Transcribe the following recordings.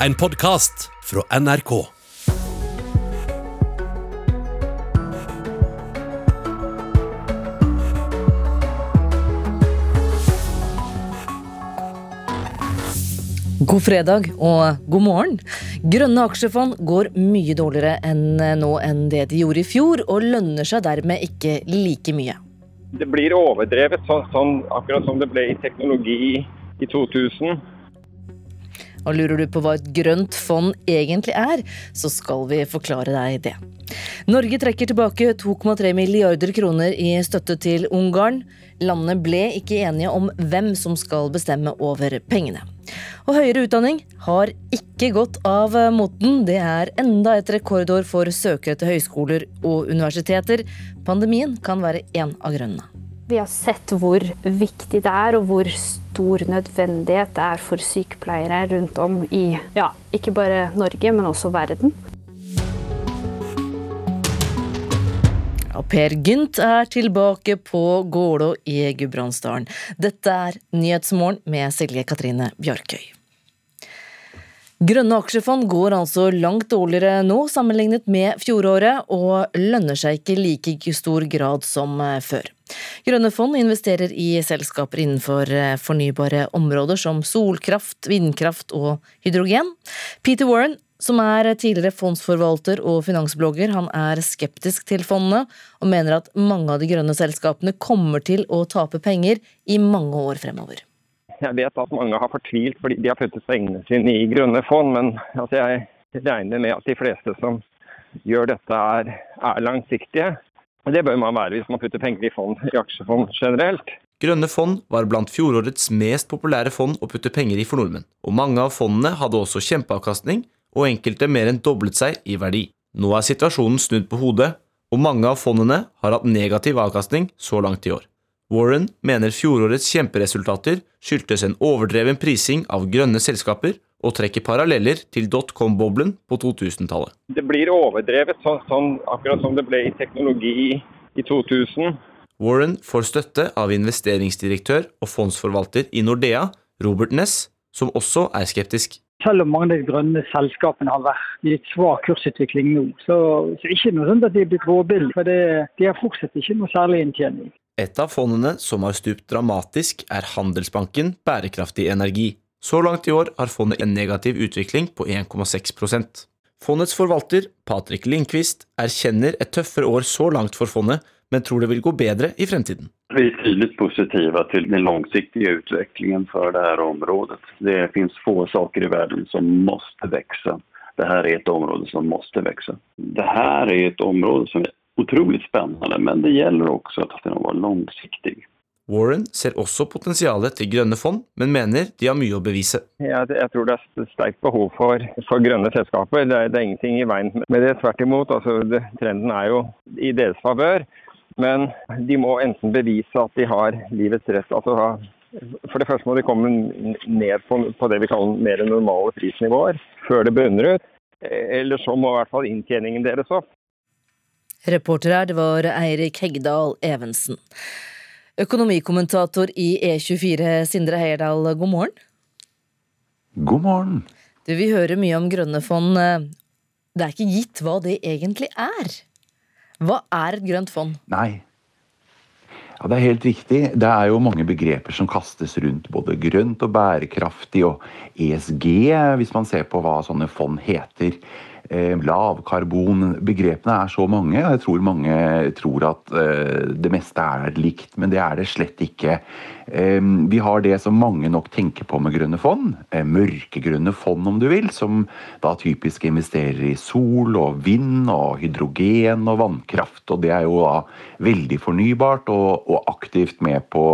en podkast fra NRK. God fredag og god morgen. Grønne aksjefond går mye dårligere enn nå enn det de gjorde i fjor, og lønner seg dermed ikke like mye. Det blir overdrevet, sånn, sånn, akkurat som det ble i teknologi i 2000. Og lurer du på hva et grønt fond egentlig er, så skal vi forklare deg det. Norge trekker tilbake 2,3 milliarder kroner i støtte til Ungarn. Landene ble ikke enige om hvem som skal bestemme over pengene. Og høyere utdanning har ikke gått av moten. Det er enda et rekordår for søkere til høyskoler og universiteter. Pandemien kan være en av grunnene. Vi har sett hvor viktig det er, og hvor stor nødvendighet det er for sykepleiere rundt om i ja, ikke bare Norge, men også verden. Ja, per Gynt er tilbake på Gålå i Gudbrandsdalen. Dette er Nyhetsmorgen med Silje Katrine Bjarkøy. Grønne aksjefond går altså langt dårligere nå sammenlignet med fjoråret, og lønner seg ikke like i stor grad som eh, før. Grønne fond investerer i selskaper innenfor eh, fornybare områder som solkraft, vindkraft og hydrogen. Peter Warren, som er tidligere fondsforvalter og finansblogger, han er skeptisk til fondene, og mener at mange av de grønne selskapene kommer til å tape penger i mange år fremover. Jeg vet at mange har fortvilt fordi de har puttet pengene sine i grønne fond, men altså jeg regner med at de fleste som gjør dette, er, er langsiktige. Det bør man være hvis man putter penger i, fond, i aksjefond generelt. Grønne fond var blant fjorårets mest populære fond å putte penger i for nordmenn, og mange av fondene hadde også kjempeavkastning, og enkelte mer enn doblet seg i verdi. Nå er situasjonen snudd på hodet, og mange av fondene har hatt negativ avkastning så langt i år. Warren mener fjorårets kjemperesultater skyldtes en overdreven prising av grønne selskaper, og trekker paralleller til dotcom-boblen på 2000-tallet. Det blir overdrevet, sånn, sånn, akkurat som det ble i teknologi i 2000. Warren får støtte av investeringsdirektør og fondsforvalter i Nordea, Robert Ness, som også er skeptisk. Selv om mange av de grønne selskapene har vært i litt svak kursutvikling nå, så, så ikke noe sånn at de er blitt råbillige. For det, de har fortsatt ikke noe særlig inntjening. Et av fondene som har stupt dramatisk, er Handelsbanken Bærekraftig energi. Så langt i år har fondet en negativ utvikling på 1,6% Fondets forvalter, Patrick Lindqvist, erkjenner et tøffere år så langt for fondet, men tror det vil gå bedre i fremtiden. Vi er tydelig positive til den langsiktige utviklingen for dette området. Det finnes få saker i verden som må vokse. Dette er et område som må vokse. Dette er et område som er utrolig spennende, men det gjelder også at den var langsiktig. Warren ser også potensialet til grønne fond, men mener de har mye å bevise. Jeg, jeg tror det er sterkt behov for, for grønne selskaper. Det er, det er, ingenting i veien med det. Tvert imot. Altså, det, trenden er jo i deres favør. Men de må enten bevise at de har livets rett. Altså, for det første må de komme ned på, på det vi kaller mer normale prisnivåer før det bunner ut. Eller så må i hvert fall inntjeningen deres opp. Reporter her, det var Eirik Hegdal Evensen. Økonomikommentator i E24, Sindre Heierdal, god morgen. God morgen. Du, Vi hører mye om grønne fond. Det er ikke gitt hva det egentlig er. Hva er et grønt fond? Nei. Ja, Det er helt riktig. Det er jo mange begreper som kastes rundt. Både grønt og bærekraftig og ESG, hvis man ser på hva sånne fond heter. Eh, lavkarbon. Begrepene er så mange. og Jeg tror mange tror at eh, det meste er likt, men det er det slett ikke. Eh, vi har det som mange nok tenker på med grønne fond. Mørkegrønne fond, om du vil, som da typisk investerer i sol og vind og hydrogen og vannkraft. Og det er jo da veldig fornybart og aktivt med på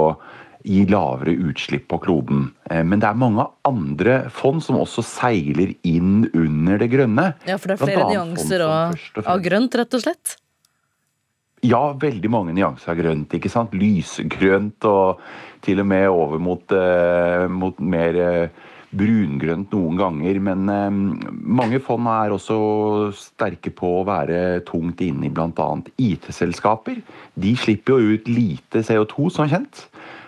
gi lavere utslipp på kloden. Eh, men det er mange andre fond som også seiler inn under det grønne. Ja, For det er flere nyanser av, grønt, rett og slett? Ja, veldig mange nyanser av grønt. ikke sant? Lysgrønt og til og med over mot, uh, mot mer uh, brungrønt noen ganger. Men mange fond er også sterke på å være tungt inne i bl.a. IT-selskaper. De slipper jo ut lite CO2, som kjent.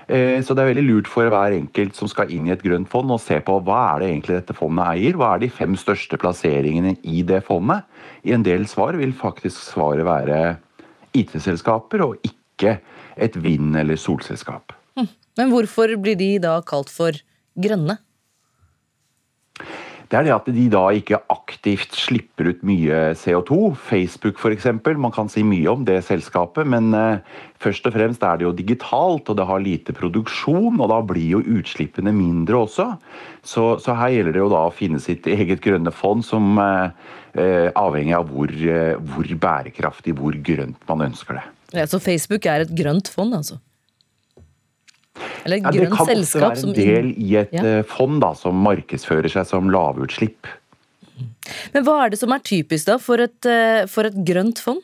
Eh, så det er veldig lurt for hver enkelt som skal inn i et grønt fond, å se på hva er det egentlig dette fondet eier. Hva er de fem største plasseringene i det fondet? I en del svar vil faktisk svaret være IT-selskaper, og ikke et vind- eller solselskap. Hm. Men hvorfor blir de da kalt for grønne? Det er det at de da ikke aktivt slipper ut mye CO2. Facebook f.eks. Man kan si mye om det selskapet, men eh, først og fremst er det jo digitalt, og det har lite produksjon, og da blir jo utslippene mindre også. Så, så her gjelder det jo da å finne sitt eget grønne fond som eh, eh avhengig av hvor, eh, hvor bærekraftig, hvor grønt man ønsker det. Ja, Så Facebook er et grønt fond, altså? Eller et ja, grønt selskap? Det kan også være en del i et ja. Eh, fond da, som markedsfører seg som lavutslipp. Men hva er det som er typisk da for et, eh, for et grønt fond?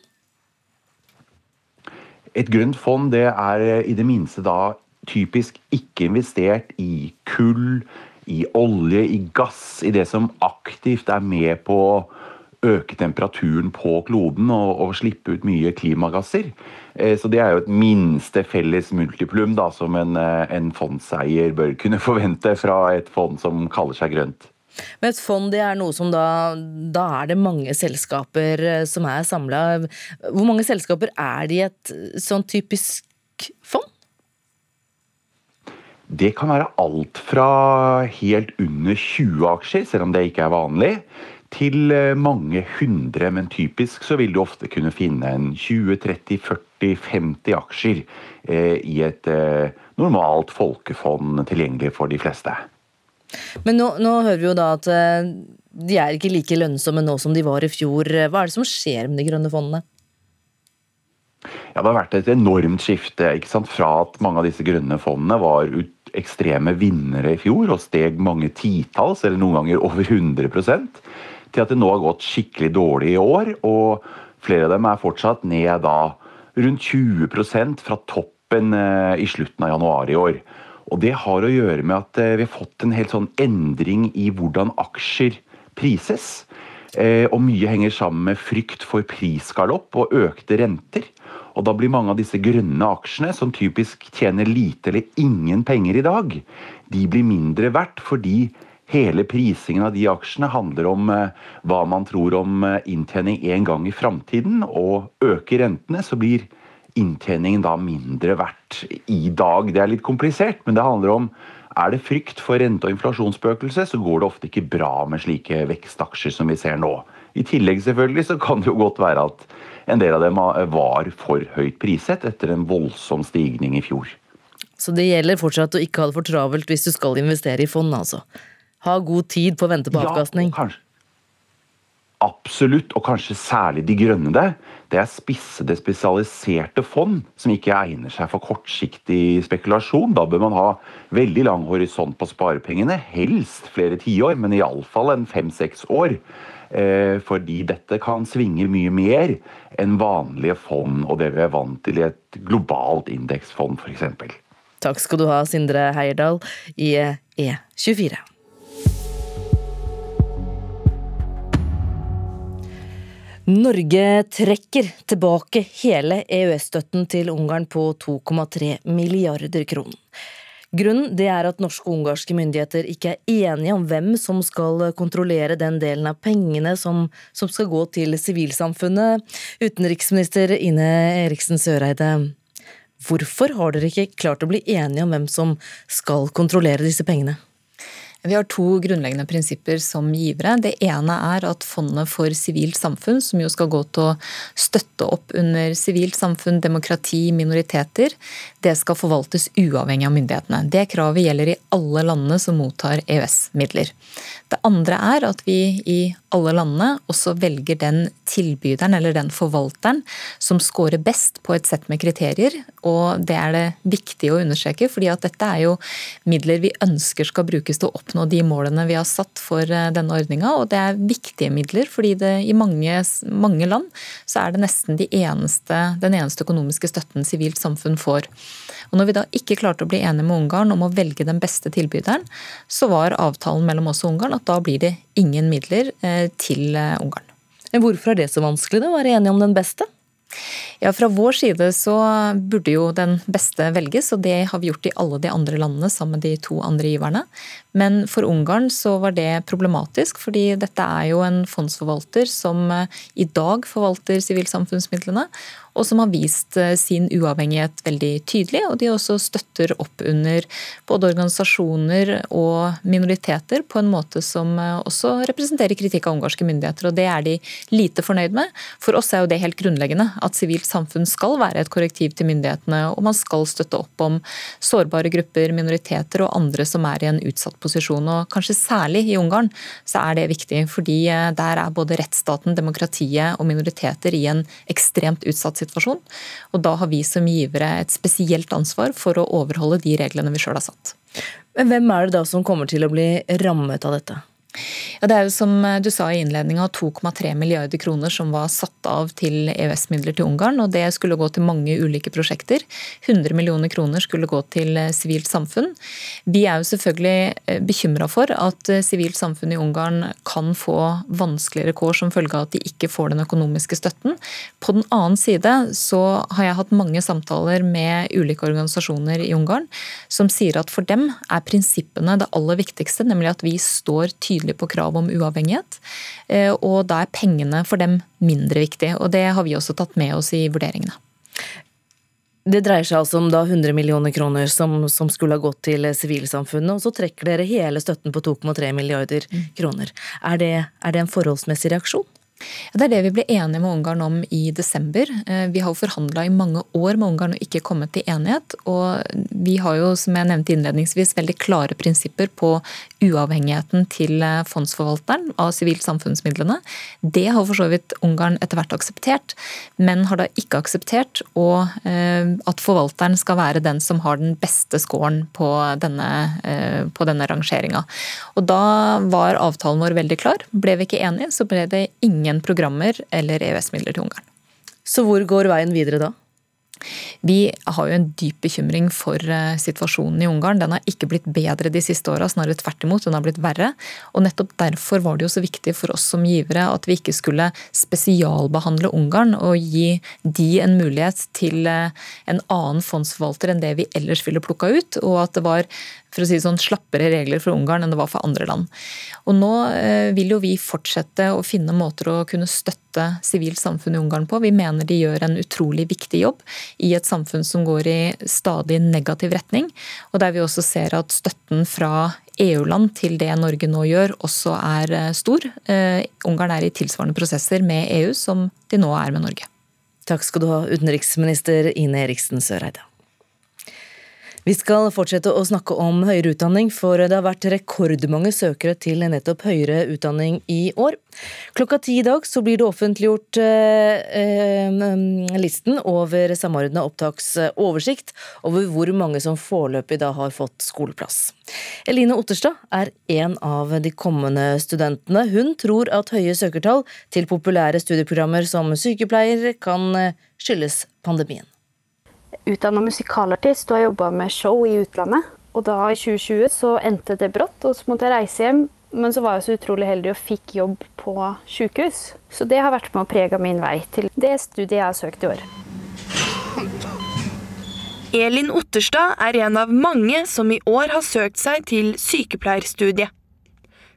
Et grønt fond det er eh, i det minste da typisk ikke investert i kull, i olje, i gass, i det som aktivt er med på å øke temperaturen på kloden og, og slippe ut mye klimagasser. Eh, så det er jo et minste felles multiplum da, som en, eh, en fondseier bør kunne forvente fra et fond som kaller seg grønt. Men et fond det er noe som da Da er det mange selskaper eh, som er samla. Hvor mange selskaper er det i et sånn typisk fond? Det kan være alt fra helt under 20 aksjer, selv om det ikke er vanlig, til eh, mange hundre, men typisk så vil du ofte kunne finne en 20-30-40-50 aksjer eh, i et eh, normalt folkefond tilgjengelig for de fleste. Men nå, nå, hører vi jo da at eh, de er ikke like lønnsomme nå som de var i fjor. Hva er det som skjer med de grønne fondene? Ja, Det har vært et enormt skifte ikke sant? fra at mange av disse grønne fondene var ut ekstreme vinnere i fjor og steg mange titalls, eller noen ganger over 100 til at det nå har gått skikkelig dårlig i år. Og flere av dem er fortsatt ned da rundt 20% fra toppen eh, i slutten av januar i år. Og det har å gjøre med at eh, vi har fått en helt sånn endring i hvordan aksjer prises. Eh, og mye henger sammen med frykt for prisgalopp og økte renter. Og da blir mange av disse grønne aksjene, som typisk tjener lite eller ingen penger i dag, de blir mindre verdt fordi Hele prisingen av de aksjene handler om eh, hva man tror om eh, inntjening en gang i framtiden. Og øker rentene, så blir inntjeningen da mindre verdt i dag. Det er litt komplisert, men det handler om er det frykt for rente- og inflasjonsspøkelse, så går det ofte ikke bra med slike vekstaksjer som vi ser nå. I tillegg selvfølgelig så kan det jo godt være at en del av dem var for høyt priset etter en voldsom stigning i fjor. Så det gjelder fortsatt å ikke ha det for travelt hvis du skal investere i fond, altså? Ha god tid på å vente på avkastning? Ja, kanskje. Absolutt, og kanskje særlig de grønne. Det Det er spissede, spesialiserte fond som ikke egner seg for kortsiktig spekulasjon. Da bør man ha veldig lang horisont på sparepengene, helst flere tiår, men iallfall en fem-seks år. Eh, fordi dette kan svinge mye mer enn vanlige fond, og det vi er vant til i et globalt indeksfond f.eks. Takk skal du ha, Sindre Heierdal i E24. Norge trekker tilbake hele EØS-støtten til Ungarn på 2,3 milliarder kroner. Grunnen er at norske og ungarske myndigheter ikke er enige om hvem som skal kontrollere den delen av pengene som, som skal gå til sivilsamfunnet. Utenriksminister Ine Eriksen Søreide, hvorfor har dere ikke klart å bli enige om hvem som skal kontrollere disse pengene? Vi har to grunnleggende prinsipper som givere. Det ene er at Fondet for sivilt samfunn, som jo skal gå til å støtte opp under sivilt samfunn, demokrati, minoriteter, det skal forvaltes uavhengig av myndighetene. Det kravet gjelder i alle landene som mottar EØS-midler. Det andre er at vi i alle landene også velger den tilbyderen eller den forvalteren som scorer best på et sett med kriterier. Og det er det viktig å understreke, fordi at dette er jo midler vi ønsker skal brukes til å oppnå de målene vi har satt for eh, denne ordninga. Og det er viktige midler, fordi det i mange, mange land så er det nesten de eneste, den eneste økonomiske støtten sivilt samfunn får. Og når vi da ikke klarte å bli enige med Ungarn om å velge den beste tilbyderen, så var avtalen mellom oss og Ungarn at da blir det ingen midler eh, til eh, Ungarn. Hvorfor er det så vanskelig, da, å være enige om den beste? Ja, Fra vår side så burde jo den beste velges, og det har vi gjort i alle de andre landene sammen med de to andre giverne. Men for Ungarn så var det problematisk, fordi dette er jo en fondsforvalter som eh, i dag forvalter sivilsamfunnsmidlene, og som har vist eh, sin uavhengighet veldig tydelig. Og de også støtter opp under både organisasjoner og minoriteter på en måte som eh, også representerer kritikk av ungarske myndigheter, og det er de lite fornøyd med. For oss er jo det helt grunnleggende at sivilt samfunn skal være et korrektiv til myndighetene, og man skal støtte opp om sårbare grupper, minoriteter og andre som er i en utsatt posisjon. Og kanskje særlig i Ungarn så er det viktig, fordi eh, der er både rettsstaten, demokratiet og minoriteter i en ekstremt utsatt situasjon. Og da har vi som givere et spesielt ansvar for å overholde de reglene vi sjøl har satt. Men hvem er det da som kommer til å bli rammet av dette? Ja, Det er jo som du sa i innledninga 2,3 milliarder kroner som var satt av til EØS-midler til Ungarn. og Det skulle gå til mange ulike prosjekter. 100 millioner kroner skulle gå til eh, sivilt samfunn. Vi er jo selvfølgelig eh, bekymra for at eh, sivilt samfunn i Ungarn kan få vanskeligere kår som følge av at de ikke får den økonomiske støtten. På den annen side så har jeg hatt mange samtaler med ulike organisasjoner i Ungarn som sier at for dem er prinsippene det aller viktigste, nemlig at vi står tydelig tydelig på krav om uavhengighet. Eh, og da er pengene for dem mindre viktig. Og det har vi også tatt med oss i vurderingene. Det dreier seg altså om da 100 millioner kroner som, som skulle ha gått til sivilsamfunnet, og så trekker dere hele støtten på 2,3 milliarder kroner. Er det, er det en forholdsmessig reaksjon? Det er det vi ble enige med Ungarn om i desember. Eh, vi har forhandla i mange år med Ungarn og ikke kommet til enighet. Og vi har jo, som jeg nevnte innledningsvis, veldig klare prinsipper på uavhengigheten til eh, fondsforvalteren av sivilt samfunnsmidlene. Det har for så vidt Ungarn etter hvert akseptert, men har da ikke akseptert eh, at forvalteren skal være den som har den beste scoren på denne, på denne rangeringa. Og da var avtalen vår veldig klar. Ble vi ikke enige, så ble det ingen ingen programmer eller EØS-midler til Ungarn. Så hvor går veien videre da? Vi har jo en dyp bekymring for eh, situasjonen i Ungarn. Den har ikke blitt bedre de siste åra, snarere tvert imot. Den har blitt verre. Og nettopp derfor var det jo så viktig for oss som givere at vi ikke skulle spesialbehandle Ungarn og gi de en mulighet til eh, en annen fondsforvalter enn det vi ellers ville plukka ut, og at det var for å si sånn, slappere regler for Ungarn enn det var for andre land. Og Nå eh, vil jo vi fortsette å finne måter å kunne støtte sivilt samfunn i Ungarn på. Vi mener de gjør en utrolig viktig jobb i et samfunn som går i stadig negativ retning, og der vi også ser at støtten fra EU-land til det Norge nå gjør, også er eh, stor. Uh, Ungarn er i tilsvarende prosesser med EU som de nå er med Norge. Takk skal du ha, utenriksminister Ine Eriksen Søreide. Vi skal fortsette å snakke om høyere utdanning, for det har vært rekordmange søkere til nettopp høyere utdanning i år. Klokka ti i dag så blir det offentliggjort eh, eh, listen over Samordna opptaksoversikt over hvor mange som foreløpig da har fått skoleplass. Eline Otterstad er en av de kommende studentene. Hun tror at høye søkertall til populære studieprogrammer som sykepleier kan eh, skyldes pandemien utdanna musikalartist og har jobba med show i utlandet. Og da i 2020 så endte det brått, og så måtte jeg reise hjem. Men så var jeg så utrolig heldig og fikk jobb på sykehus. Så det har vært med og prega min vei til det studiet jeg har søkt i år. Elin Otterstad er en av mange som i år har søkt seg til sykepleierstudiet.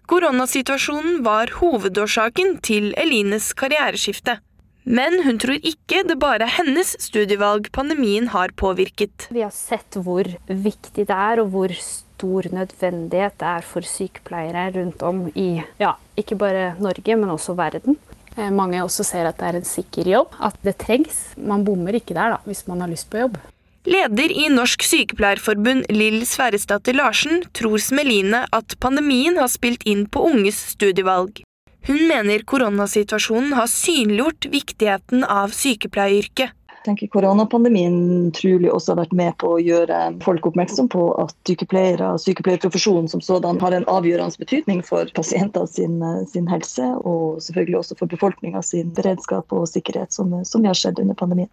Koronasituasjonen var hovedårsaken til Elines karriereskifte. Men hun tror ikke det bare er hennes studievalg pandemien har påvirket. Vi har sett hvor viktig det er, og hvor stor nødvendighet det er for sykepleiere rundt om i ja, ikke bare Norge, men også verden. Eh, mange også ser at det er en sikker jobb, at det trengs. Man bommer ikke der da, hvis man har lyst på jobb. Leder i Norsk Sykepleierforbund, Lill Sverresdatter Larsen, tror Smeline at pandemien har spilt inn på unges studievalg. Hun mener koronasituasjonen har synliggjort viktigheten av sykepleieryrket. Jeg tenker Koronapandemien trolig også har vært med på å gjøre folk oppmerksom på at sykepleiere, sykepleierprofesjonen som sådan har en avgjørende betydning for pasienter sin, sin helse, og selvfølgelig også for befolkninga sin beredskap og sikkerhet, som, som har sett under pandemien.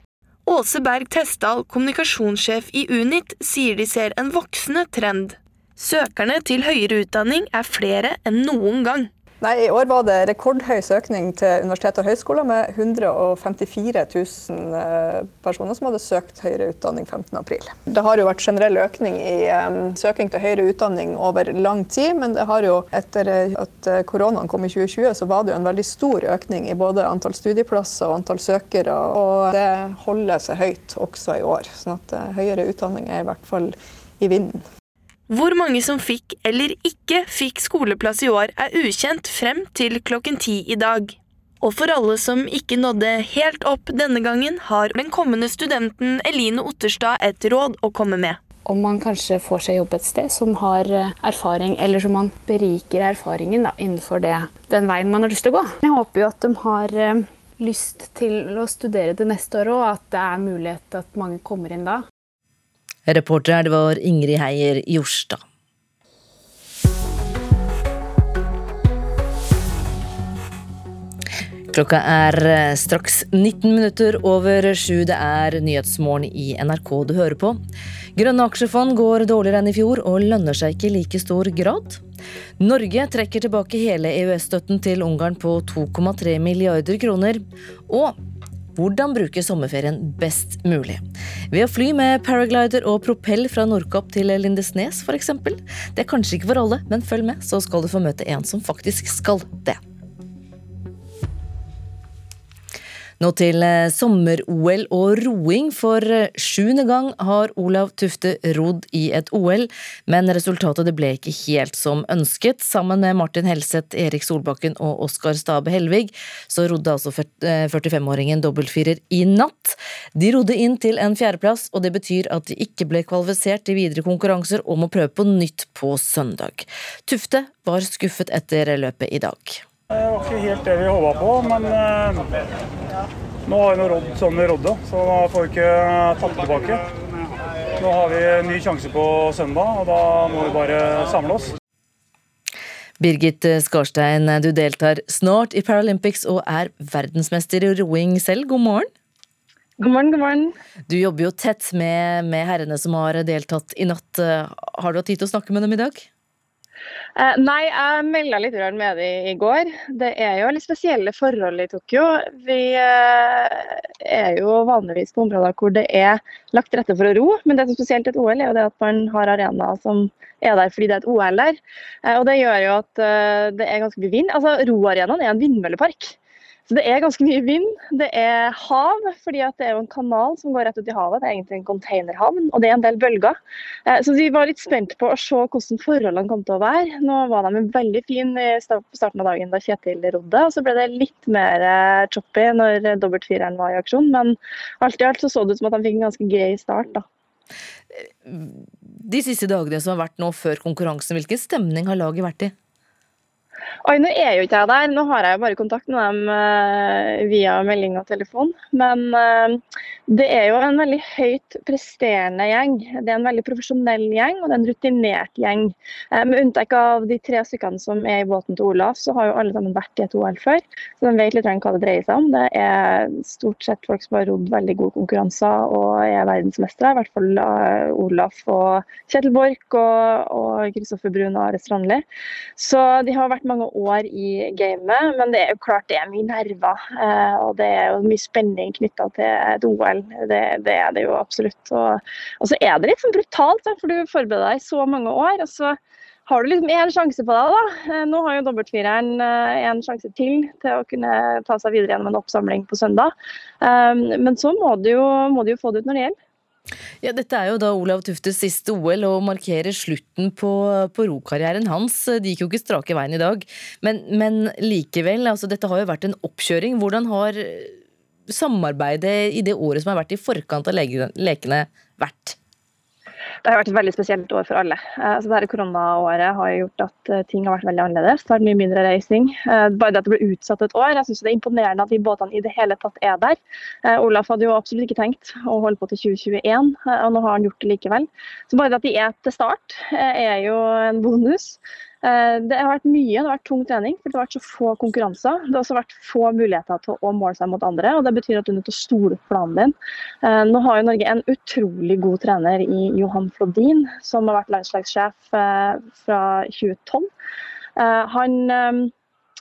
Åse Berg Testdal, kommunikasjonssjef i Unit, sier de ser en voksende trend. Søkerne til høyere utdanning er flere enn noen gang. Nei, I år var det rekordhøy søkning til universitet og høyskoler med 154 000 eh, personer som hadde søkt høyere utdanning 15.4. Det har jo vært generell økning i um, søking til høyere utdanning over lang tid, men det har jo etter at koronaen kom i 2020, så var det jo en veldig stor økning i både antall studieplasser og antall søkere. Og det holder seg høyt også i år. sånn at høyere utdanning er i hvert fall i vinden. Hvor mange som fikk eller ikke fikk skoleplass i år er ukjent frem til klokken ti i dag. Og for alle som ikke nådde helt opp denne gangen, har den kommende studenten Eline Otterstad et råd å komme med. Om man kanskje får seg jobb et sted som har eh, erfaring, eller som man beriker erfaringen da, innenfor det, den veien man har lyst til å gå. Jeg håper jo at de har eh, lyst til å studere det neste år og at det er mulighet at mange kommer inn da. Reporter det var Ingrid Heier Jorstad. Klokka er eh, straks 19 minutter over sju. Det er Nyhetsmorgen i NRK du hører på. Grønne aksjefond går dårligere enn i fjor og lønner seg ikke i like stor grad. Norge trekker tilbake hele EØS-støtten til Ungarn på 2,3 milliarder kroner. Og hvordan bruke sommerferien best mulig. Ved å fly med paraglider og propell fra Nordkapp til Lindesnes f.eks. Det er kanskje ikke for alle, men følg med, så skal du få møte en som faktisk skal det. Nå til eh, sommer-OL og roing. For eh, sjuende gang har Olav Tufte rodd i et OL, men resultatet ble ikke helt som ønsket. Sammen med Martin Helseth, Erik Solbakken og Oskar Stabe Helvig, så rodde altså 45-åringen eh, dobbeltfirer i natt. De rodde inn til en fjerdeplass, og det betyr at de ikke ble kvalifisert til videre konkurranser og må prøve på nytt på søndag. Tufte var skuffet etter løpet i dag. Det var ikke helt det vi håpa på, men nå har vi rådd som vi rådde, så da får vi ikke tatt tilbake. Nå har vi en ny sjanse på søndag, og da må vi bare samle oss. Birgit Skarstein, du deltar snart i Paralympics og er verdensmester i roing selv. God morgen. God morgen, god morgen. Du jobber jo tett med, med herrene som har deltatt i natt. Har du hatt tid til å snakke med dem i dag? Eh, nei, jeg melda litt med dem i går. Det er jo litt spesielle forhold i Tokyo. Vi eh, er jo vanligvis på områder hvor det er lagt til rette for å ro, men det som er spesielt et OL, er jo det at man har arenaer som er der fordi det er et OL der. Eh, og det gjør jo at det er ganske mye vind. Altså, Roarenaen er en vindmøllepark. Så det er ganske mye vind. Det er hav, fordi det er jo en kanal som går rett ut i havet. Det er egentlig en containerhavn, og det er en del bølger. Eh, så vi var litt spent på å se hvordan forholdene kom til å være. Nå var de veldig fine på starten av dagen da Kjetil rodde, og så ble det litt mer eh, choppy når dobbeltfireren var i aksjon. Men alt i alt så så det ut som at de fikk en ganske grei start, da. De siste dagene som har vært nå før konkurransen, hvilken stemning har laget vært i? Oi, nå er jo ikke jeg der. Nå har jeg jo bare kontakt med dem uh, via melding og telefon. Men uh, det er jo en veldig høyt presterende gjeng. Det er en veldig profesjonell gjeng, og det er en rutinert gjeng. Uh, med unntak av de tre stykkene som er i båten til Olaf, så har jo alle sammen vært i et OL før. Så de vet litt hva det dreier seg om. Det er stort sett folk som har rodd veldig gode konkurranser og er verdensmestere. I hvert fall Olaf og Kjetil Borch og Kristoffer Brun og Are Strandli. Så de har vært mange år i gamet, men det er jo klart det er mye nerver. Eh, og det er jo mye spenning knytta til et OL. Det, det, er det jo absolutt. Og, og, så er det litt sånn brutalt, for du forbereder deg i så mange år. og så har du liksom én sjanse på deg. da. Eh, nå har jo dobbeltfireren eh, en sjanse til til å kunne ta seg videre gjennom en oppsamling på søndag. Men så må du jo, må du jo få det ut når det gjelder. Ja, Dette er jo da Olav Tuftes siste OL og markerer slutten på, på rokarrieren hans. De gikk jo ikke strake veien i dag, men, men likevel, altså dette har jo vært en oppkjøring. Hvordan har samarbeidet i det året som har vært i forkant av lekene vært? Det har vært et veldig spesielt år for alle. Eh, det dette Koronaåret har gjort at eh, ting har vært veldig annerledes. Det har vært mye mindre reising. Eh, bare det at det ble utsatt et år. Jeg synes det er imponerende at de båtene i det hele tatt er der. Olaf hadde jo absolutt ikke tenkt å holde på til 2021, og nå har han gjort det likevel. Så bare det at de er til start, er jo en bonus. Eh, det har vært mye, det har vært tung trening, for det har vært så få konkurranser. Det har også vært få muligheter til å måle seg mot andre, og det betyr at du er nødt til å stole på planen din. Eh, nå har jo Norge en utrolig god trener i Johan Flodin, som har vært landslagssjef eh, fra 2012. Han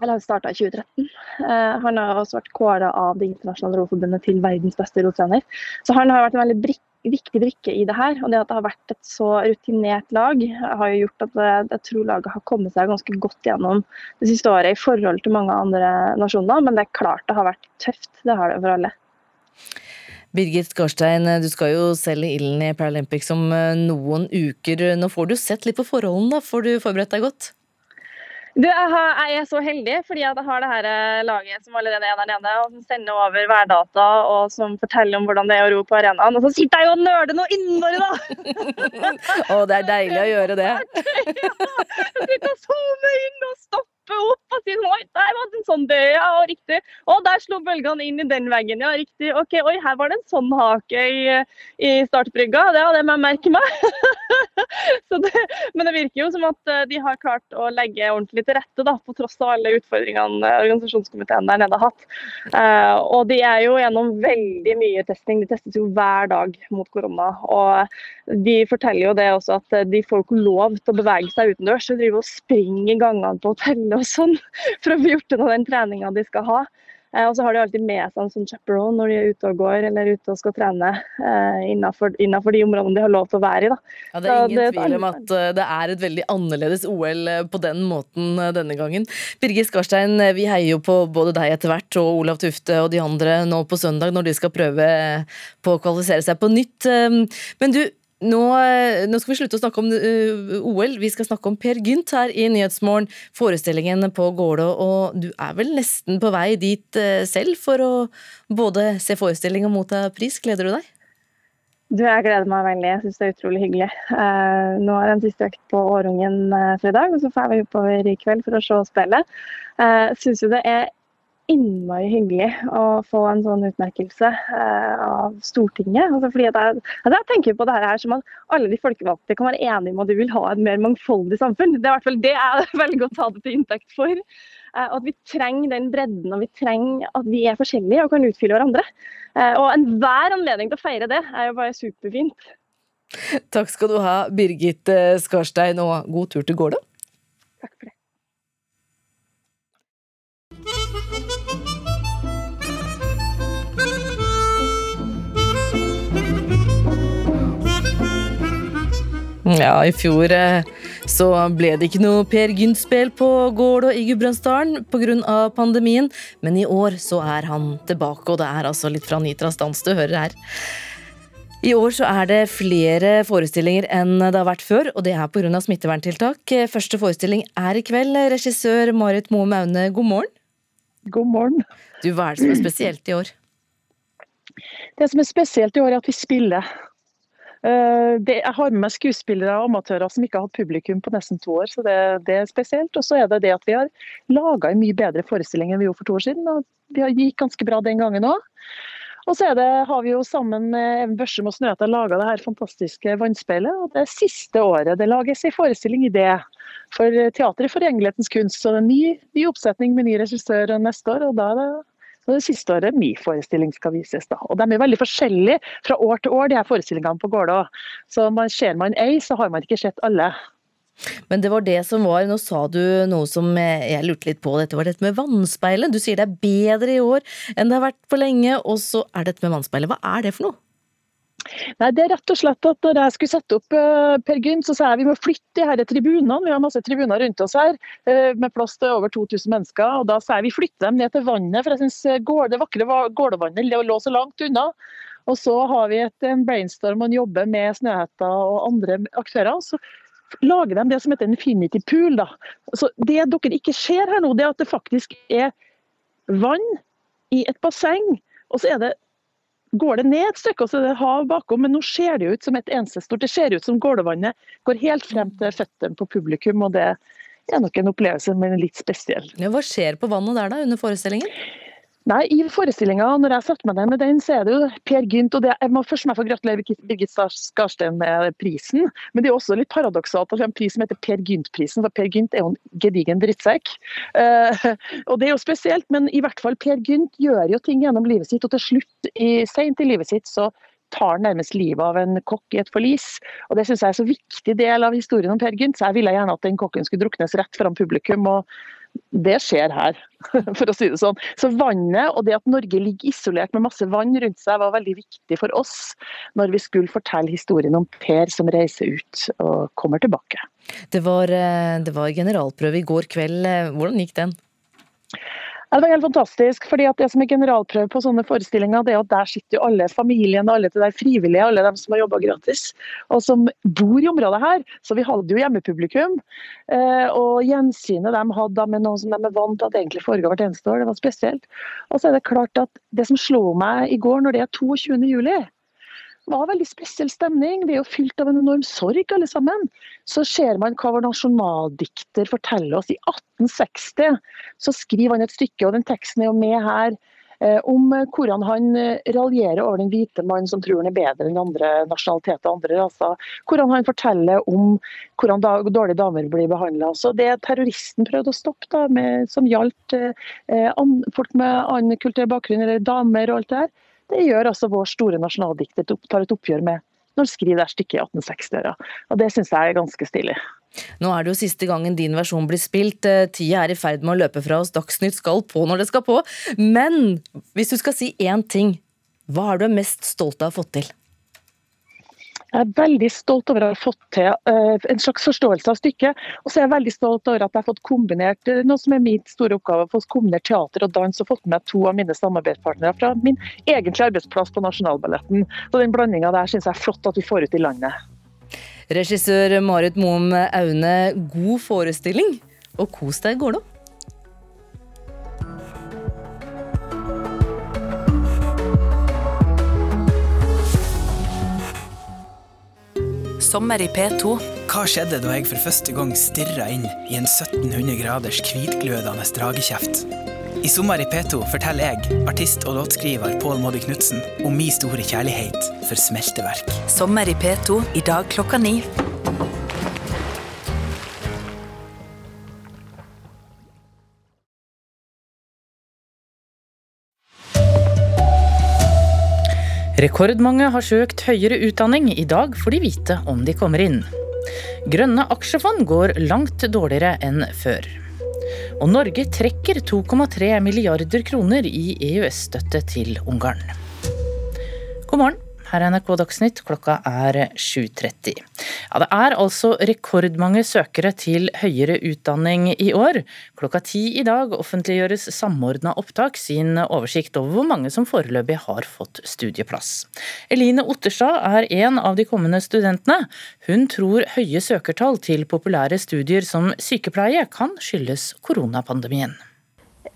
eller starta i 2013. Eh, han har også vært kåra av Det internasjonale roforbundet til verdens beste rotrener. Så han har vært en veldig brik viktig brikke i det her. Og det at det har vært et så rutinert lag, har jo gjort at jeg, jeg tror laget har kommet seg ganske godt gjennom det siste året i forhold til mange andre nasjoner. Men det er klart det har vært tøft. Det har det for alle. Birgit Garstein, du skal jo selv i ilden i Paralympics om noen uker. Nå får du sett litt på forholdene, da. Får du forberedt deg godt? Du, jeg, har, jeg, er så heldig fordi jeg har det her eh, laget som allerede er der nede, og som sender over værdata og som forteller om hvordan det er å ro på arenaen. Og så sitter jeg jo og nøler noe innmari, da! Å, det er deilig å gjøre det. ja, jeg sitter og zoomer inn og stopper opp og si Oi, der var det en sånn død, ja, og riktig. Og der slo bølgene inn i den veggen, ja, riktig. OK, oi, her var det en sånn hake i, i startbrygga. Det hadde jeg merke meg. det, men det virker jo som at eh, de har klart å legge ordentlig til rette, da, på tross av alle utfordringene organisasjonskomiteen der nede har hatt. Uh, og de er jo gjennom veldig mye testing. De testes jo hver dag mot korona. Og de forteller jo det også at de får ikke lov til å bevege seg utendørs. De driver og springer gangene på hotellet og sånn, for å få gjort unna den treninga de skal ha. Eh, og så har de alltid med seg en sånn chaperone når de er ute og går eller ute og skal trene eh, innenfor, innenfor, de områdene de har lov til å være i. Ja, Det er ingen det, tvil om at eh, det er et veldig annerledes OL eh, på den måten denne gangen. Birgit Skarstein, vi heier jo på både deg etter hvert og Olav Tufte og de andre nå på søndag når de skal prøve på å kvalifisere seg på nytt. Men du, nå, eh, nå, skal vi slutte å snakke om uh, OL, vi skal snakke om Per Gynt her i Nyhetsmorgen. Forestillingen på Gålå, og du er vel nesten på vei dit uh, selv for å både se forestilling og motta pris. Gleder du deg? Du, Jeg gleder meg veldig. Jeg syns det er utrolig hyggelig. Uh, nå er det en siste økt på Årungen fredag, og så får vi oppover i kveld for å se spillet. Jeg syns jo det er innmari hyggelig å få en sånn utmerkelse eh, av Stortinget. Altså fordi jeg, altså jeg, tenker på det her som at alle de folkevalgte kan være enige om at de vil ha et mer mangfoldig samfunn. Det er i hvert fall det jeg velger å ta det til inntekt for. Eh, at vi trenger den bredden og vi trenger at vi er forskjellige og kan utfylle hverandre. Eh, og enhver anledning til å feire det er jo bare superfint. Takk skal du ha, Birgit Skarstein, og god tur til Gårda. Takk for det. Ja, i fjor eh, så ble det ikke noe Per Gynt-spel på Gålå i Gudbrandsdalen pga. pandemien, men i år så er han tilbake, og det er altså litt fra Nitras dans du hører her. I år så er det flere forestillinger enn det har vært før, og det er pga. smitteverntiltak. Første forestilling er i kveld. Regissør Marit Moe Maune, god morgen. God morgen. Du, Hva er det som er spesielt i år? Det som er spesielt i år, er at vi spiller. Eh, det, jeg har med meg skuespillere og amatører som ikke har hatt publikum på nesten to år, så det, det er spesielt. Og så er det det at vi har laga en mye bedre forestilling enn vi gjorde for to år siden. og har gikk ganske bra den gangen òg. Og så det, har vi jo sammen med Even Børsum og Snøhetta laga det her fantastiske vannspeilet. og Det er siste året det lages en forestilling i det for Teater i forgjengelighetens kunst. Så det er en ny, ny oppsetning med ny regissør neste år. og da er det så det siste året min forestilling skal vises. da. Og De er veldig forskjellige fra år til år, de her forestillingene på Gålå. Så man, ser man ei, så har man ikke sett alle. Men det var det som var, nå sa du noe som jeg lurte litt på, dette var dette med vannspeilet. Du sier det er bedre i år enn det har vært på lenge, og så er dette med vannspeilet. Hva er det for noe? Nei, det er rett og slett at Når jeg skulle sette opp uh, Per Gynt, så sa jeg vi må flytte de her tribunene. Vi har masse tribuner rundt oss her uh, med plass til over 2000 mennesker. og Da sa jeg vi flytter dem ned til vannet, for jeg syns eh, det vakre Gålåvannet lå så langt unna. Og så har vi et, en brainstorm og jobber med Snøhetta og andre aktører. så lager de det som heter infinity pool. Da. Så Det dere ikke ser her nå, det er at det faktisk er vann i et basseng. Og så er det går det ned et stykke, og så er det hav bakom. Men nå ser det ut som et eneste stort. Det ser ut som gårdevannet, går helt frem til føttene på publikum. og det er nok en opplevelse, men litt spesiell. Ja, hva skjer på vannet der da, under forestillingen? Nei, I forestillinga, når jeg setter meg ned med den, så er det jo Per Gynt. og det, Jeg må først må få gratulere Birgit Skarstein med prisen. Men det er også litt paradoksalt at det er en pris som heter Per Gynt-prisen. For Per Gynt er jo en gedigen drittsekk. Uh, og det er jo spesielt, men i hvert fall Per Gynt gjør jo ting gjennom livet sitt. Og til slutt, i, sent i livet sitt, så tar han nærmest livet av en kokk i et forlis. Og Det syns jeg er så viktig del av historien om Per Gynt, så jeg ville gjerne at den kokken skulle druknes rett foran publikum. og det skjer her, for å si det sånn. Så vannet og det at Norge ligger isolert med masse vann rundt seg, var veldig viktig for oss når vi skulle fortelle historien om Per som reiser ut og kommer tilbake. Det var, eh, det var generalprøve i går kveld. Hvordan gikk den? Det var helt fantastisk. fordi at Det som er generalprøve på sånne forestillinger, det er at der sitter jo alle familiene, alle de frivillige, alle dem som har jobba gratis, og som bor i området her. Så vi hadde jo hjemmepublikum. Eh, og gjensynet de hadde med noe som de er vant til at egentlig foregår hvert eneste år, det var spesielt. Og så er det klart at det som slo meg i går, når det er 22. juli, var veldig spesiell stemning. Vi er jo fylt av en enorm sorg, alle sammen. Så ser man hva vår nasjonaldikter forteller oss. I 1860 så skriver han et stykke, og den teksten er jo med her, eh, om hvordan han eh, raljerer over den hvite mann som tror han er bedre enn andre nasjonaliteter og andre raser. Hvordan han forteller om hvordan da, dårlige damer blir behandla. Det terroristen prøvde å stoppe, da, med, som gjaldt eh, an, folk med annen kulturell bakgrunn, eller damer og alt det her, det gjør altså vår store nasjonaldikter tar et oppgjør med når skriver det stykket i 1860-åra. Og det syns jeg er ganske stilig. Nå er det jo siste gangen din versjon blir spilt. Eh, tida er i ferd med å løpe fra oss. Dagsnytt skal på når det skal på. Men hvis du skal si én ting, hva er du mest stolt av å ha fått til? Jeg er veldig stolt over å ha fått til uh, en slags forståelse av stykket. Og så er jeg veldig stolt over at jeg har fått kombinert uh, noe som er min store oppgave, å få kombinert teater og dans og fått med to av mine samarbeidspartnere fra min egentlige arbeidsplass på Nasjonalballetten. Så den blandinga der syns jeg er flott at vi får ut i landet. Regissør Marit Moum Aune, god forestilling, og kos deg i går, Sommer i P2. Hva skjedde da jeg for første gang stirra inn i en 1700 graders hvitglødende dragekjeft? I Sommer i P2 forteller jeg, artist og låtskriver Pål Moddi Knutsen, om min store kjærlighet for smelteverk. Sommer i P2 i dag klokka ni. Rekordmange har søkt høyere utdanning. I dag får de vite om de kommer inn. Grønne aksjefond går langt dårligere enn før. Og Norge trekker 2,3 milliarder kroner i EØS-støtte til Ungarn. God morgen. Her er NRK Dagsnytt, klokka er 7.30. Ja, det er altså rekordmange søkere til høyere utdanning i år. Klokka ti i dag offentliggjøres Samordna opptak sin oversikt over hvor mange som foreløpig har fått studieplass. Eline Otterstad er en av de kommende studentene. Hun tror høye søkertall til populære studier som sykepleie kan skyldes koronapandemien.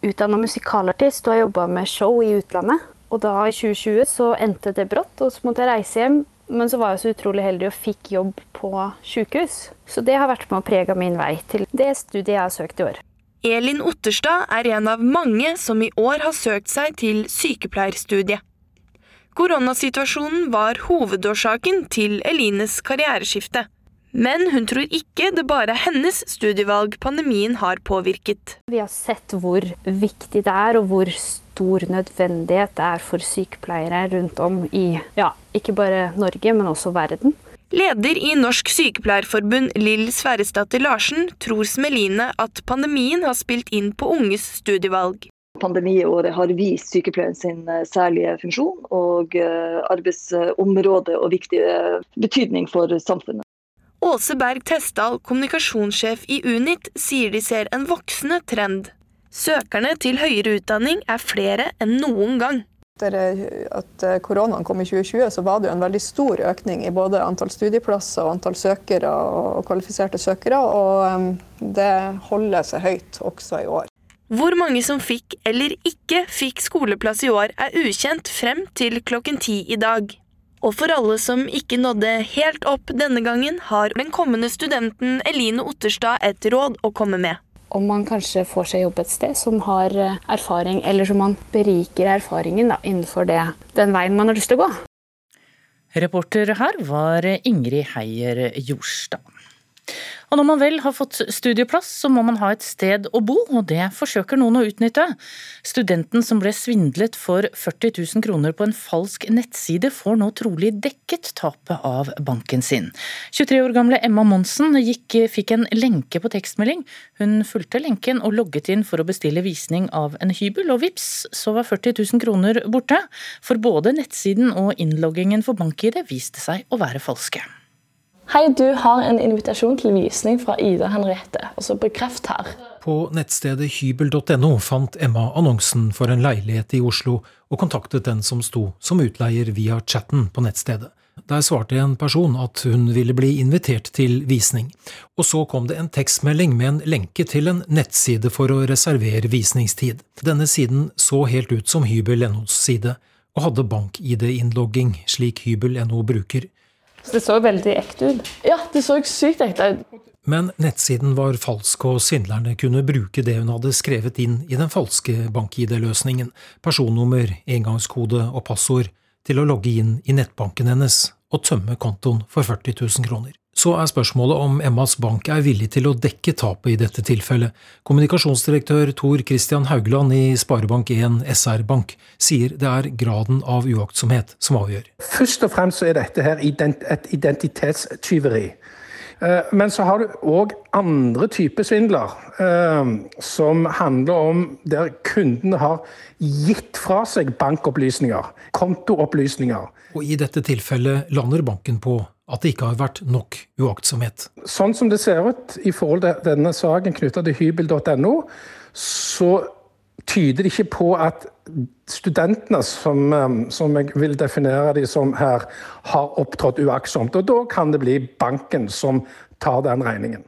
Utdanna musikalartist og har jobba med show i utlandet. Og da i 2020 så endte det brått, og så måtte jeg reise hjem. Men så var jeg så utrolig heldig og fikk jobb på sykehus. Så det har vært med å prege min vei til det studiet jeg har søkt i år. Elin Otterstad er en av mange som i år har søkt seg til sykepleierstudiet. Koronasituasjonen var hovedårsaken til Elines karriereskifte. Men hun tror ikke det bare er hennes studievalg pandemien har påvirket. Vi har sett hvor viktig det er, og hvor stor nødvendighet det er for sykepleiere rundt om i ja, ikke bare Norge, men også verden. Leder i Norsk Sykepleierforbund, Lill Sverresdatter Larsen, tror Smeline at pandemien har spilt inn på unges studievalg. Pandemiåret har vist sykepleien sin eh, særlige funksjon og eh, arbeidsområde og viktig betydning for samfunnet. Åse Berg Testdal, kommunikasjonssjef i Unit, sier de ser en voksende trend. Søkerne til høyere utdanning er flere enn noen gang. Etter at koronaen kom i 2020, så var det en veldig stor økning i både antall studieplasser og antall søkere og kvalifiserte søkere, og det holder seg høyt også i år. Hvor mange som fikk eller ikke fikk skoleplass i år, er ukjent frem til klokken ti i dag. Og for alle som ikke nådde helt opp denne gangen, har den kommende studenten Eline Otterstad et råd å komme med. Om man kanskje får seg jobb et sted som har eh, erfaring, eller som man beriker erfaringen da, innenfor det, den veien man har lyst til å gå. Reporter her var Ingrid Heier Jorstad. Og når man vel har fått studieplass, så må man ha et sted å bo, og det forsøker noen å utnytte. Studenten som ble svindlet for 40 000 kroner på en falsk nettside, får nå trolig dekket tapet av banken sin. 23 år gamle Emma Monsen gikk, fikk en lenke på tekstmelding. Hun fulgte lenken og logget inn for å bestille visning av en hybel, og vips, så var 40 000 kroner borte. For både nettsiden og innloggingen for bank-ID viste seg å være falske. Hei, du har en invitasjon til visning fra Ida Henriette. Altså bekreft her. På nettstedet hybel.no fant Emma annonsen for en leilighet i Oslo, og kontaktet den som sto som utleier via chatten på nettstedet. Der svarte en person at hun ville bli invitert til visning, og så kom det en tekstmelding med en lenke til en nettside for å reservere visningstid. Denne siden så helt ut som hybel.nos side, og hadde bank-ID-innlogging, slik hybel.no bruker. Så det så veldig ekte ut. Ja, det så sykt ekte ut. Men nettsiden var falsk, og svindlerne kunne bruke det hun hadde skrevet inn i den falske bank-ID-løsningen, personnummer, engangskode og passord, til å logge inn i nettbanken hennes og tømme kontoen for 40 000 kroner. Så er spørsmålet om Emmas bank er villig til å dekke tapet i dette tilfellet. Kommunikasjonsdirektør Tor Christian Haugland i Sparebank1 SR Bank sier det er graden av uaktsomhet som avgjør. Først og fremst er dette her et identitetstyveri. Eh, men så har du òg andre typer svindler, eh, som handler om der kundene har gitt fra seg bankopplysninger, kontoopplysninger. Og i dette tilfellet lander banken på at det ikke har vært nok uaktsomhet. Sånn som det ser ut i forhold til denne saken knytta til hybel.no, så tyder det ikke på at studentene, som, um, som, jeg vil definere de som her, har opptrådt uaktsomt. Og da kan det bli banken som tar den regningen.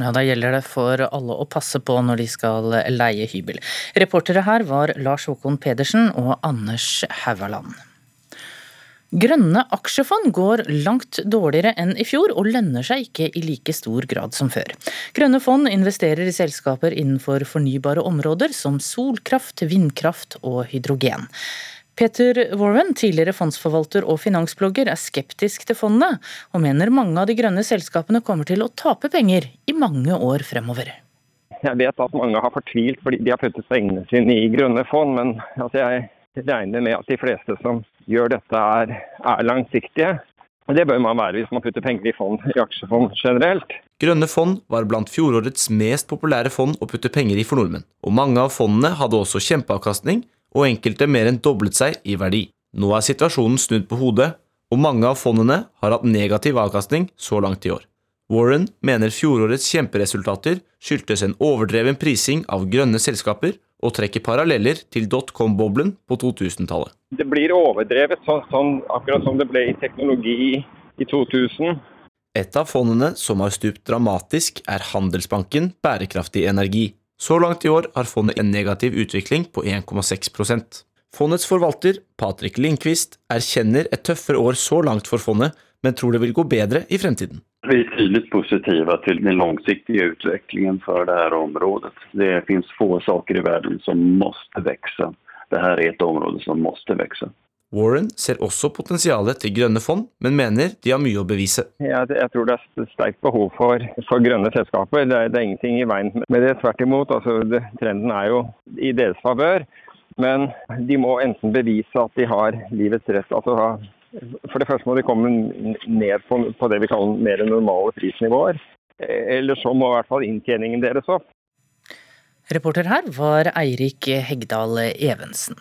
Ja, Da gjelder det for alle å passe på når de skal leie hybel. Reportere her var Lars Håkon Pedersen og Anders Haugaland. Grønne aksjefond går langt dårligere enn i fjor, og lønner seg ikke i like stor grad som før. Grønne fond investerer i selskaper innenfor fornybare områder som solkraft, vindkraft og hydrogen. Peter Warren, tidligere fondsforvalter og finansblogger, er skeptisk til fondet, og mener mange av de grønne selskapene kommer til å tape penger i mange år fremover. Jeg vet at mange har fortvilt fordi de har puttet pengene sine i grønne fond, men altså jeg regner med at de fleste som gjør dette, er, er langsiktige. Det bør man være hvis man putter penger i, fond, i aksjefond generelt. Grønne fond var blant fjorårets mest populære fond å putte penger i for nordmenn. Og mange av fondene hadde også kjempeavkastning, og enkelte mer enn doblet seg i verdi. Nå er situasjonen snudd på hodet, og mange av fondene har hatt negativ avkastning så langt i år. Warren mener fjorårets kjemperesultater skyldtes en overdreven prising av grønne selskaper og trekker paralleller til dotcom-boblen på 2000-tallet. Det blir overdrevet, sånn, sånn, akkurat som det ble i teknologi i 2000. Et av fondene som har stupt dramatisk, er Handelsbanken Bærekraftig energi. Så langt i år har fondet en negativ utvikling på 1,6% Fondets forvalter, Patrick Lindqvist, erkjenner et tøffere år så langt for fondet, men tror det vil gå bedre i fremtiden. Vi är tydligt positiva till den långsiktiga utvecklingen för det här området. Det finns få saker i världen som måste växa. Det här är ett område som måste växa. Warren ser også potensialet til grønne fond, men mener de har mye å bevise. Jeg, jeg tror det er sterkt behov for, for grønne selskaper. Det er, det er, ingenting i veien med det. Tvert imot. Altså, det, trenden er jo i deres favør. Men de må enten bevise at de har livets rett, altså for det første må de komme ned på, på det vi kaller mer normale prisnivåer. Eller så må i hvert fall inntjeningen deres opp. Reporter her var Eirik Hegdal Evensen.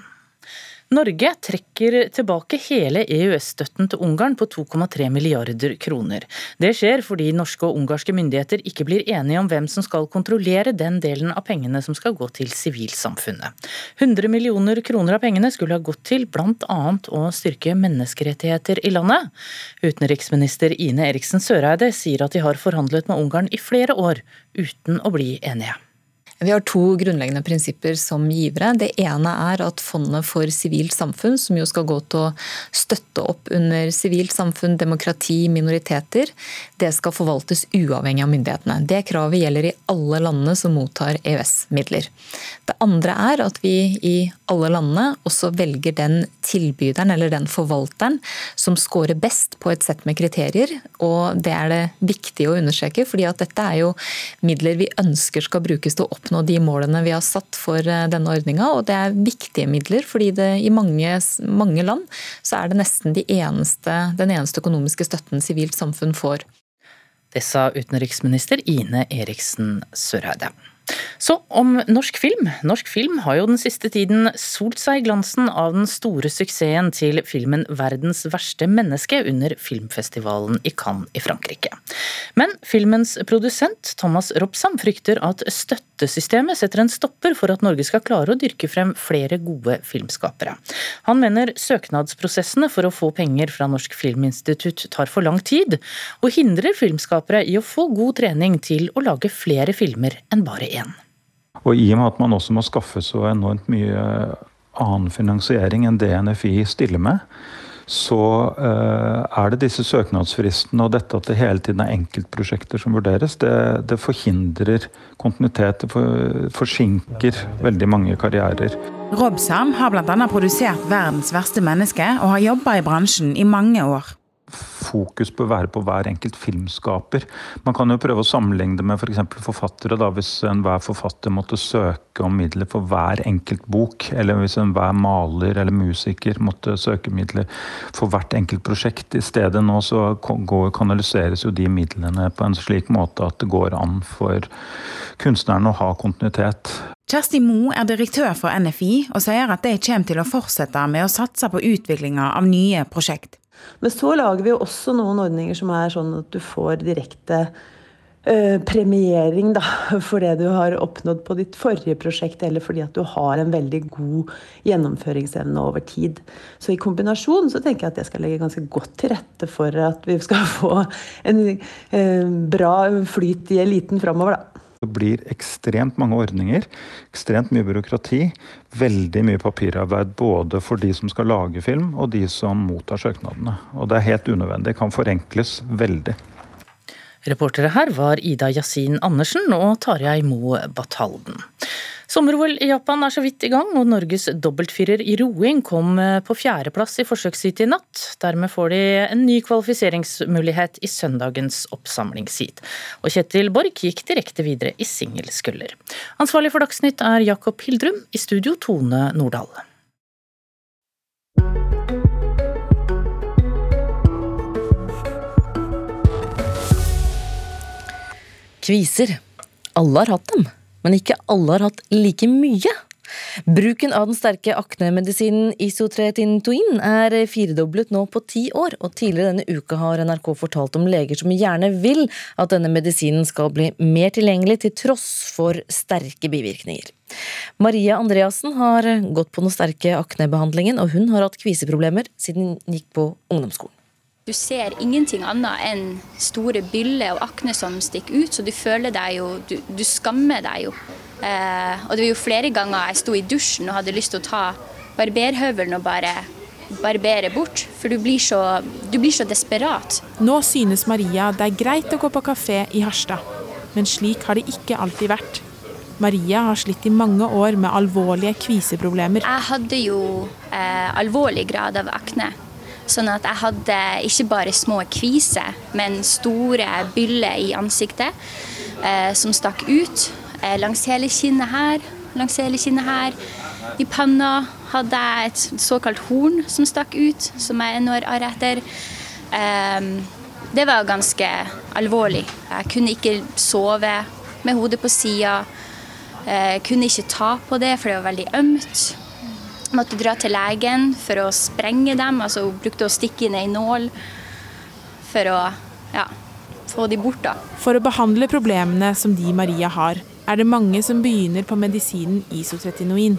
Norge trekker tilbake hele EØS-støtten til Ungarn på 2,3 milliarder kroner. Det skjer fordi norske og ungarske myndigheter ikke blir enige om hvem som skal kontrollere den delen av pengene som skal gå til sivilsamfunnet. 100 millioner kroner av pengene skulle ha gått til bl.a. å styrke menneskerettigheter i landet. Utenriksminister Ine Eriksen Søreide sier at de har forhandlet med Ungarn i flere år uten å bli enige. Vi har to grunnleggende prinsipper som givere. Det ene er at Fondet for sivilt samfunn, som jo skal gå til å støtte opp under sivilt samfunn, demokrati, minoriteter, det skal forvaltes uavhengig av myndighetene. Det kravet gjelder i alle landene som mottar EØS-midler. Det andre er at vi i alle landene også velger den tilbyderen eller den forvalteren som scorer best på et sett med kriterier. Og det er det viktig å understreke, fordi at dette er jo midler vi ønsker skal brukes til å oppnå oppnå de målene vi har satt for eh, denne ordninga. Og det er viktige midler, fordi det, i mange, mange land så er det nesten de eneste, den eneste økonomiske støtten sivilt samfunn får. Det sa utenriksminister Ine Eriksen Søreide. Så om norsk film. Norsk film har jo den siste tiden solt seg i glansen av den store suksessen til filmen 'Verdens verste menneske' under filmfestivalen i Cannes i Frankrike. Men filmens produsent Thomas Robsam frykter at støttesystemet setter en stopper for at Norge skal klare å dyrke frem flere gode filmskapere. Han mener søknadsprosessene for å få penger fra Norsk Filminstitutt tar for lang tid, og hindrer filmskapere i å få god trening til å lage flere filmer enn bare én. Og i og med at man også må skaffe så enormt mye annen finansiering enn det NFI stiller med, så uh, er det disse søknadsfristene og dette at det hele tiden er enkeltprosjekter som vurderes, det, det forhindrer kontinuitet. Det for, forsinker veldig mange karrierer. Robsam har bl.a. produsert 'Verdens verste menneske' og har jobba i bransjen i mange år fokus bør være på hver enkelt filmskaper. Man kan jo prøve å sammenligne det med f.eks. For forfattere. da, Hvis enhver forfatter måtte søke om midler for hver enkelt bok, eller hvis enhver maler eller musiker måtte søke midler for hvert enkelt prosjekt. I stedet nå så går, kanaliseres jo de midlene på en slik måte at det går an for kunstneren å ha kontinuitet. Kjersti Moe er direktør for NFI og sier at de kommer til å fortsette med å satse på utviklinga av nye prosjekt. Men så lager vi jo også noen ordninger som er sånn at du får direkte eh, premiering da, for det du har oppnådd på ditt forrige prosjekt, eller fordi at du har en veldig god gjennomføringsevne over tid. Så i kombinasjon så tenker jeg at jeg skal legge ganske godt til rette for at vi skal få en eh, bra flyt i eliten framover, da. Det blir ekstremt mange ordninger, ekstremt mye byråkrati, veldig mye papirarbeid både for de som skal lage film og de som mottar søknadene. Og det er helt unødvendig, kan forenkles veldig. Reportere her var Ida Yasin Andersen og Tarjei Moe Batalden. Sommer-OL i Japan er så vidt i gang, og Norges dobbeltfirer i roing kom eh, på fjerdeplass i forsøksheat i natt. Dermed får de en ny kvalifiseringsmulighet i søndagens oppsamlingsheat. Og Kjetil Borch gikk direkte videre i singelsculler. Ansvarlig for Dagsnytt er Jakob Hildrum, i studio Tone Nordahl. Kviser. Alle har hatt dem men ikke alle har hatt like mye. Bruken av den sterke aknemedisinen isotretintoin er firedoblet nå på ti år, og tidligere denne uka har NRK fortalt om leger som gjerne vil at denne medisinen skal bli mer tilgjengelig til tross for sterke bivirkninger. Maria Andreassen har gått på den sterke aknebehandlingen, og hun har hatt kviseproblemer siden hun gikk på ungdomsskolen. Du ser ingenting annet enn store byller og akne som stikker ut, så du føler deg jo Du, du skammer deg jo. Eh, og det var jo flere ganger jeg sto i dusjen og hadde lyst til å ta barberhøvelen og bare barbere bort, for du blir, så, du blir så desperat. Nå synes Maria det er greit å gå på kafé i Harstad, men slik har det ikke alltid vært. Maria har slitt i mange år med alvorlige kviseproblemer. Jeg hadde jo eh, alvorlig grad av akne. Sånn at jeg hadde ikke bare små kviser, men store byller i ansiktet eh, som stakk ut. Eh, langs hele kinnet her, langs hele kinnet her. I panna hadde jeg et såkalt horn som stakk ut, som jeg ennå har etter. Eh, det var ganske alvorlig. Jeg kunne ikke sove med hodet på sida. Eh, kunne ikke ta på det, for det var veldig ømt måtte dra til legen for å sprenge dem. altså Hun brukte å stikke inn ei nål for å ja, få de bort. da. For å behandle problemene som de Maria har, er det mange som begynner på medisinen isotretinoin.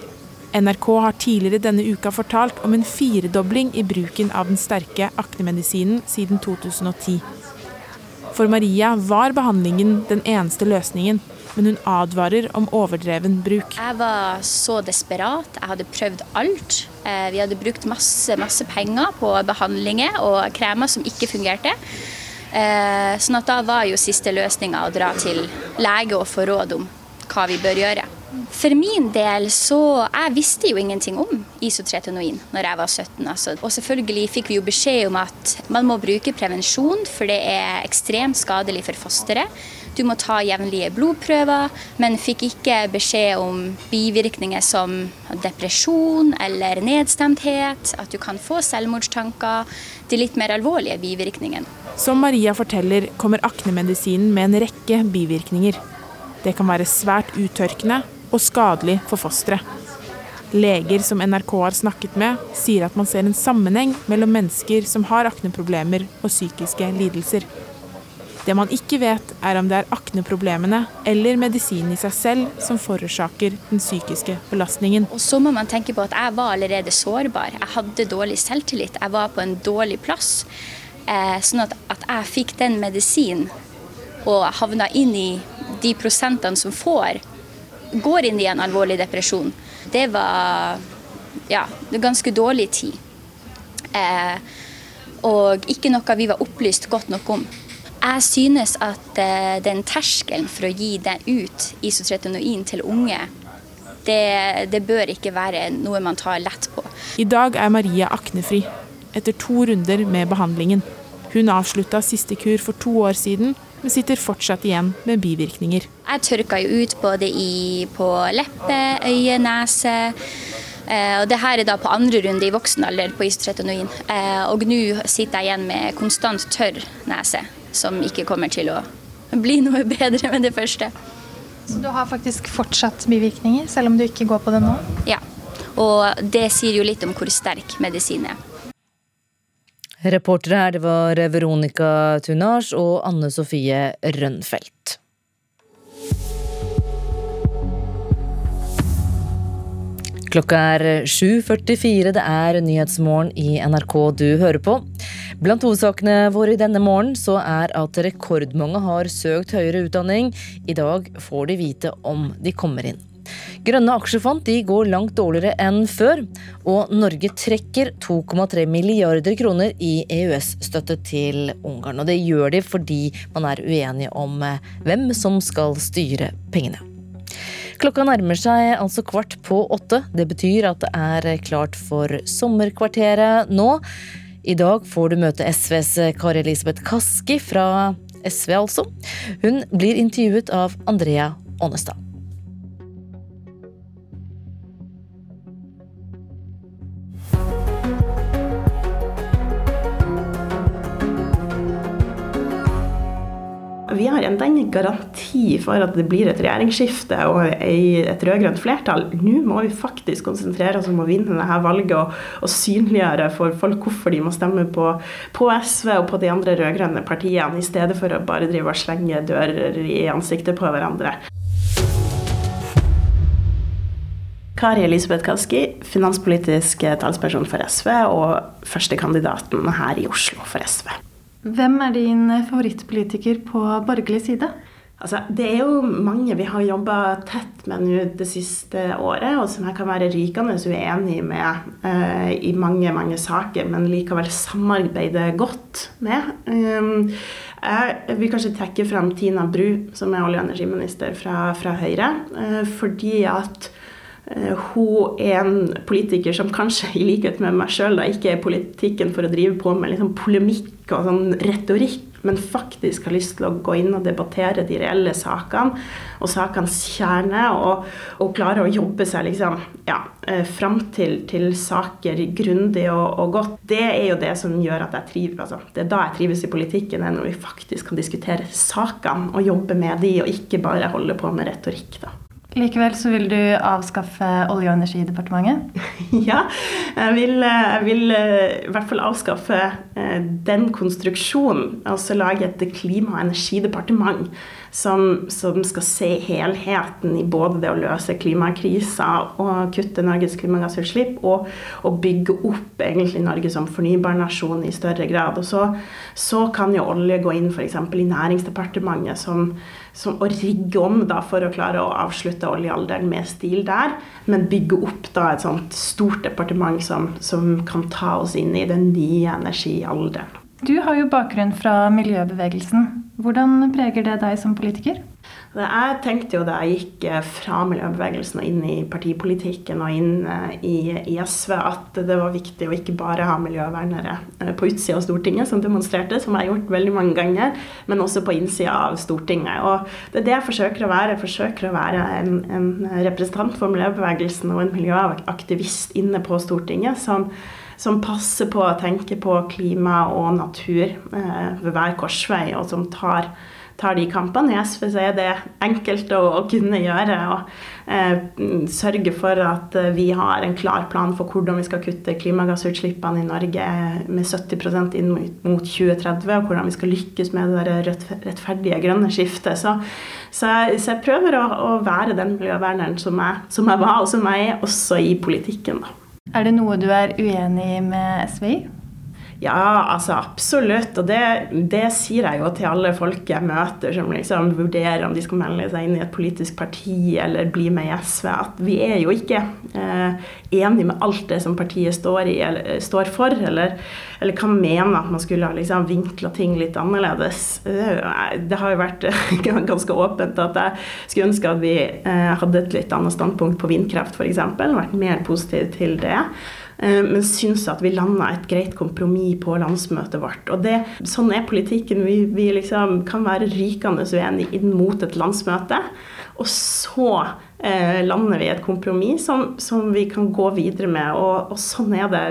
NRK har tidligere denne uka fortalt om en firedobling i bruken av den sterke aknemedisinen siden 2010. For Maria var behandlingen den eneste løsningen. Men hun advarer om overdreven bruk. Jeg var så desperat. Jeg hadde prøvd alt. Eh, vi hadde brukt masse, masse penger på behandlinger og kremer som ikke fungerte. Eh, sånn at da var jo siste løsninga å dra til lege og få råd om hva vi bør gjøre. For min del så Jeg visste jo ingenting om isotretinoin når jeg var 17. Altså. Og selvfølgelig fikk vi jo beskjed om at man må bruke prevensjon, for det er ekstremt skadelig for fosteret. Du må ta jevnlige blodprøver, men fikk ikke beskjed om bivirkninger som depresjon eller nedstemthet, at du kan få selvmordstanker, de litt mer alvorlige bivirkningene. Som Maria forteller, kommer aknemedisinen med en rekke bivirkninger. Det kan være svært uttørkende og skadelig for fosteret. Leger som NRK har snakket med, sier at man ser en sammenheng mellom mennesker som har akneproblemer og psykiske lidelser. Det man ikke vet, er om det er akneproblemene eller medisinen i seg selv som forårsaker den psykiske belastningen. Og så må man tenke på at jeg var allerede sårbar. Jeg hadde dårlig selvtillit. Jeg var på en dårlig plass. Eh, sånn at, at jeg fikk den medisinen og havna inn i de prosentene som får, går inn i en alvorlig depresjon. Det var ja, ganske dårlig tid. Eh, og ikke noe vi var opplyst godt nok om. Jeg synes at eh, den terskelen for å gi det ut isotretinoin til unge, det, det, bør ikke være noe man tar lett på. I dag er Maria aknefri, etter to runder med behandlingen. Hun avslutta siste kur for to år siden, men sitter fortsatt igjen med bivirkninger. Jeg tørka jo ut både i, på leppe, øye, nese. Eh, og det her er da på andre runde i voksen alder på isotretinoin. Eh, og nå sitter jeg igjen med konstant tørr nese som ikke kommer til å bli noe bedre med det første. Så du har faktisk fortsatt bivirkninger, selv om du ikke går på det nå? Ja, og det sier jo litt om hvor sterk medisin er. Reportere her det var Veronica Tunasj og Anne Sofie Rønfeldt. Klokka er 7.44, det er Nyhetsmorgen i NRK du hører på. Blant hovedsakene våre i denne morgen så er at rekordmange har søkt høyere utdanning. I dag får de vite om de kommer inn. Grønne aksjefond de går langt dårligere enn før, og Norge trekker 2,3 milliarder kroner i EØS-støtte til Ungarn. Og det gjør de fordi man er uenige om hvem som skal styre pengene. Klokka nærmer seg altså kvart på åtte. Det betyr at det er klart for sommerkvarteret nå. I dag får du møte SVs Kari Elisabeth Kaski fra SV, altså. Hun blir intervjuet av Andrea Ånestad. Vi har enda ingen garanti for at det blir et regjeringsskifte og et rød-grønt flertall. Nå må vi faktisk konsentrere oss om å vinne dette valget og, og synliggjøre for folk hvorfor de må stemme på, på SV og på de andre rød-grønne partiene, i stedet for å bare drive og slenge dører i ansiktet på hverandre. Kari Elisabeth Kaski, finanspolitisk talsperson for SV og førstekandidaten her i Oslo for SV. Hvem er din favorittpolitiker på borgerlig side? Altså, det er jo mange vi har jobba tett med nå det siste året, og som jeg kan være rykende uenig med uh, i mange mange saker, men likevel samarbeide godt med. Um, jeg vil kanskje trekke fram Tina Bru, som er olje- og energiminister fra, fra Høyre, uh, fordi at Eh, hun er en politiker som kanskje, i likhet med meg sjøl, ikke er politikken for å drive på med liksom polemikk og sånn retorikk, men faktisk har lyst til å gå inn og debattere de reelle sakene og sakenes kjerne, og, og klare å jobbe seg liksom, ja, eh, fram til, til, saker grundig og, og, godt. Det er jo det som gjør at jeg trives. Altså. Det er da jeg trives i politikken, når vi faktisk kan diskutere sakene og jobbe med de, og ikke bare holde på med retorikk. da. Likevel så vil du avskaffe Olje- og energidepartementet? ja, jeg vil, jeg vil, eh, i hvert fall avskaffe eh, den konstruksjonen. Altså lage et klima- og energidepartement som, som, skal se helheten i både det å løse klimakrisa og kutte Norges klimagassutslipp, og, og bygge opp egentlig Norge som fornybarnasjon i større grad. Og så, så kan jo olje gå inn f.eks. i Næringsdepartementet som, som, å rigge om da, for å klare å avslutte oljealderen med stil der, men bygge opp da et sånt stort departement som, som kan ta oss inn i den nye energialderen. Du har jo bakgrunn fra miljøbevegelsen. Hvordan preger det deg som politiker? Jeg tenkte jo da jeg gikk eh, fra miljøbevegelsen og inn i partipolitikken og inn eh, i, SV, at det var viktig å ikke bare ha miljøvernere eh, på utsida av Stortinget, som demonstrerte, som jeg har gjort veldig mange ganger, men også på innsida av Stortinget. Og det er det jeg forsøker å være. Jeg forsøker å være en, en representant for miljøbevegelsen og en miljøaktivist inne på Stortinget som som passer på å tenke på klima og natur eh, ved hver korsvei, og som tar, tar de kampene. I SV er det enkelt å, å kunne gjøre. og eh, Sørge for at eh, vi har en klar plan for hvordan vi skal kutte klimagassutslippene i Norge med 70% inn mot 2030, og hvordan vi skal lykkes med det rettferdige grønne skiftet. Så, så, jeg, så jeg, prøver å, å være den miljøverneren som jeg, som jeg var, og som jeg er også i politikken. da. Er det noe du er uenig med SV i? Ja, altså absolutt. Og det, det, sier jeg jo til alle folk jeg møter som liksom vurderer om de skal melde seg inn i et politisk parti eller bli med i SV, at vi er jo ikke eh, enig med alt det som partiet står, i, eller, står for, eller, eller, kan mene at man skulle ha liksom vinkla ting litt annerledes. Eh, det har jo vært ganske åpent at jeg skulle ønske at vi eh, hadde et litt annet standpunkt på vindkraft f.eks., vært mer positiv til det. Eh, men syns at vi landa et greit kompromiss på landsmøtet vårt. Og det, sånn er politikken. Vi, vi liksom kan være rykende uenige inn mot et landsmøte. Og så eh, lander vi et kompromiss som, som, vi kan gå videre med. Og, og, sånn er det.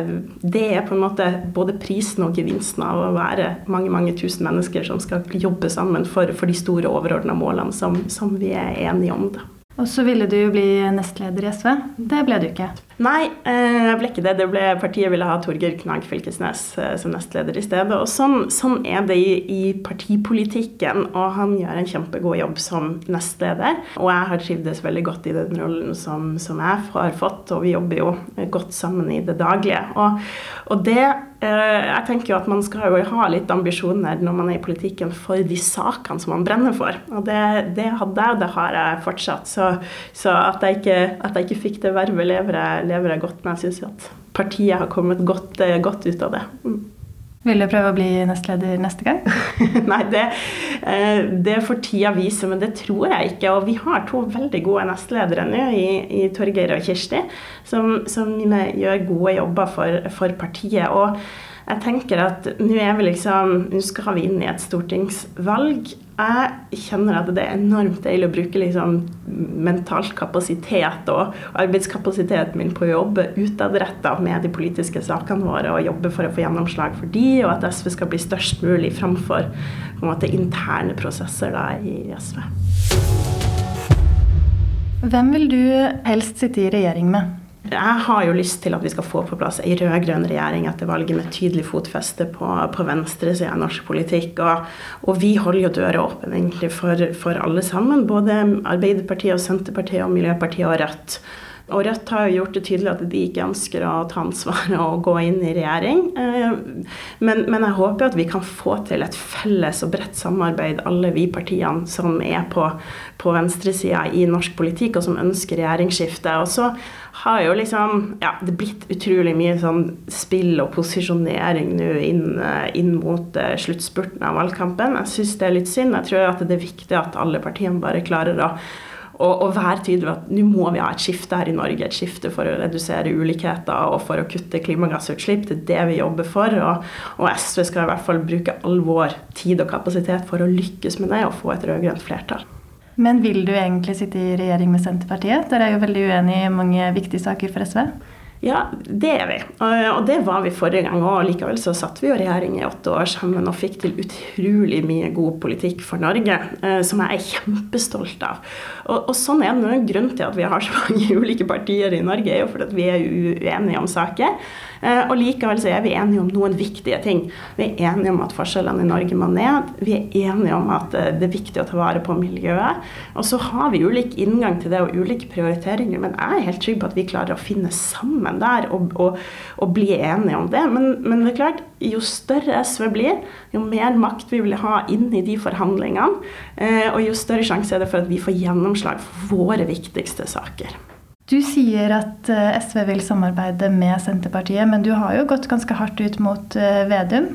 Det er på en måte både prisen og gevinsten av å være mange mange tusen mennesker som skal jobbe sammen for, for de store overordna målene som, som vi er enige om. Da. Og så ville du bli nestleder i SV. Det ble du ikke. Nei, eh, jeg ble ikke det. det ble, partiet ville ha Torgeir Knag Fylkesnes eh, som nestleder i stedet. Og sånn, sånn er det i, i, partipolitikken, og han gjør en kjempegod jobb som nestleder. Og jeg har trivdes veldig godt i den rollen som, som jeg har fått, og vi jobber jo godt sammen i det daglige. Og, og det Eh, jeg tenker jo at man skal jo ha litt ambisjoner når man er i politikken for de sakene som man brenner for. Og det, det hadde jeg, og det har jeg fortsatt. Så, så at, jeg ikke, at, jeg ikke, fikk det vervet, lever jeg, lever jeg godt med. Jeg syns at partiet har kommet godt, eh, godt ut av det. Mm. Vil du prøve å bli nestleder neste gang? Nei, det, eh, det får tida vise, men det tror jeg ikke. Og vi har to veldig gode nestledere nå, i, i Torgeir og Kirsti, som, som gjør gode jobber for, for partiet. Og jeg tenker at nå er vi liksom Nå skal vi inn i et stortingsvalg. Jeg kjenner at det er enormt deilig å bruke liksom mental kapasitet og arbeidskapasiteten min på å jobbe utadretta med de politiske sakene våre og jobbe for å få gjennomslag for de, og at SV skal bli størst mulig framfor på en måte, interne prosesser da, i SV. Hvem vil du helst sitte i regjering med? Jeg har jo lyst til at vi skal få på plass ei rød-grønn regjering etter valget med tydelig fotfeste på, på venstresida av norsk politikk. Og, og, vi holder jo døra åpen egentlig for, for alle sammen. Både Arbeiderpartiet og Senterpartiet og Miljøpartiet og Rødt. Og Rødt har jo gjort det tydelig at de ikke ønsker å ta ansvar og gå inn i regjering. Eh, men, men, jeg håper at vi kan få til et felles og bredt samarbeid, alle vi partiene som er på, på venstresida i norsk politikk, og som ønsker regjeringsskifte. Og så har jo liksom ja, det blitt utrolig mye sånn spill og posisjonering nå inn, eh, inn, mot uh, sluttspurten av valgkampen. Jeg syns det er litt synd. Jeg tror at det er viktig at alle partiene bare klarer å og, og være tydelig på at nå må vi ha et skifte her i Norge. Et skifte for å redusere ulikheter og for å kutte klimagassutslipp. Det er det vi jobber for. Og, og SV skal i hvert fall bruke all vår tid og kapasitet for å lykkes med det og få et rød-grønt flertall. Men vil du egentlig sitte i regjering med Senterpartiet? Dere er jo veldig uenige i mange viktige saker for SV. Ja, det er vi. Og det var vi forrige gang òg. Likevel så satt vi jo regjering i åtte år sammen og fikk til utrolig mye god politikk for Norge, eh, som jeg er kjempestolt av. Og, og sånn er det Grunnen til at vi har så mange ulike partier i Norge, er jo fordi vi er uenige om saker. Eh, og likevel så er vi enige om noen viktige ting. Vi er enige om at forskjellene i Norge må ned. Vi er enige om at eh, det er viktig å ta vare på miljøet. Og så har vi ulik inngang til det og ulike prioriteringer, men jeg er helt trygg på at vi klarer å finne sammen der og, og, og bli enige om det. Men, men, det er klart, jo større SV blir, jo mer makt vi vil ha inn i de forhandlingene, eh, og jo større sjanse er det for at vi får gjennomslag for våre viktigste saker. Du sier at eh, SV vil samarbeide med Senterpartiet, men du har jo gått ganske hardt ut mot eh, Vedum.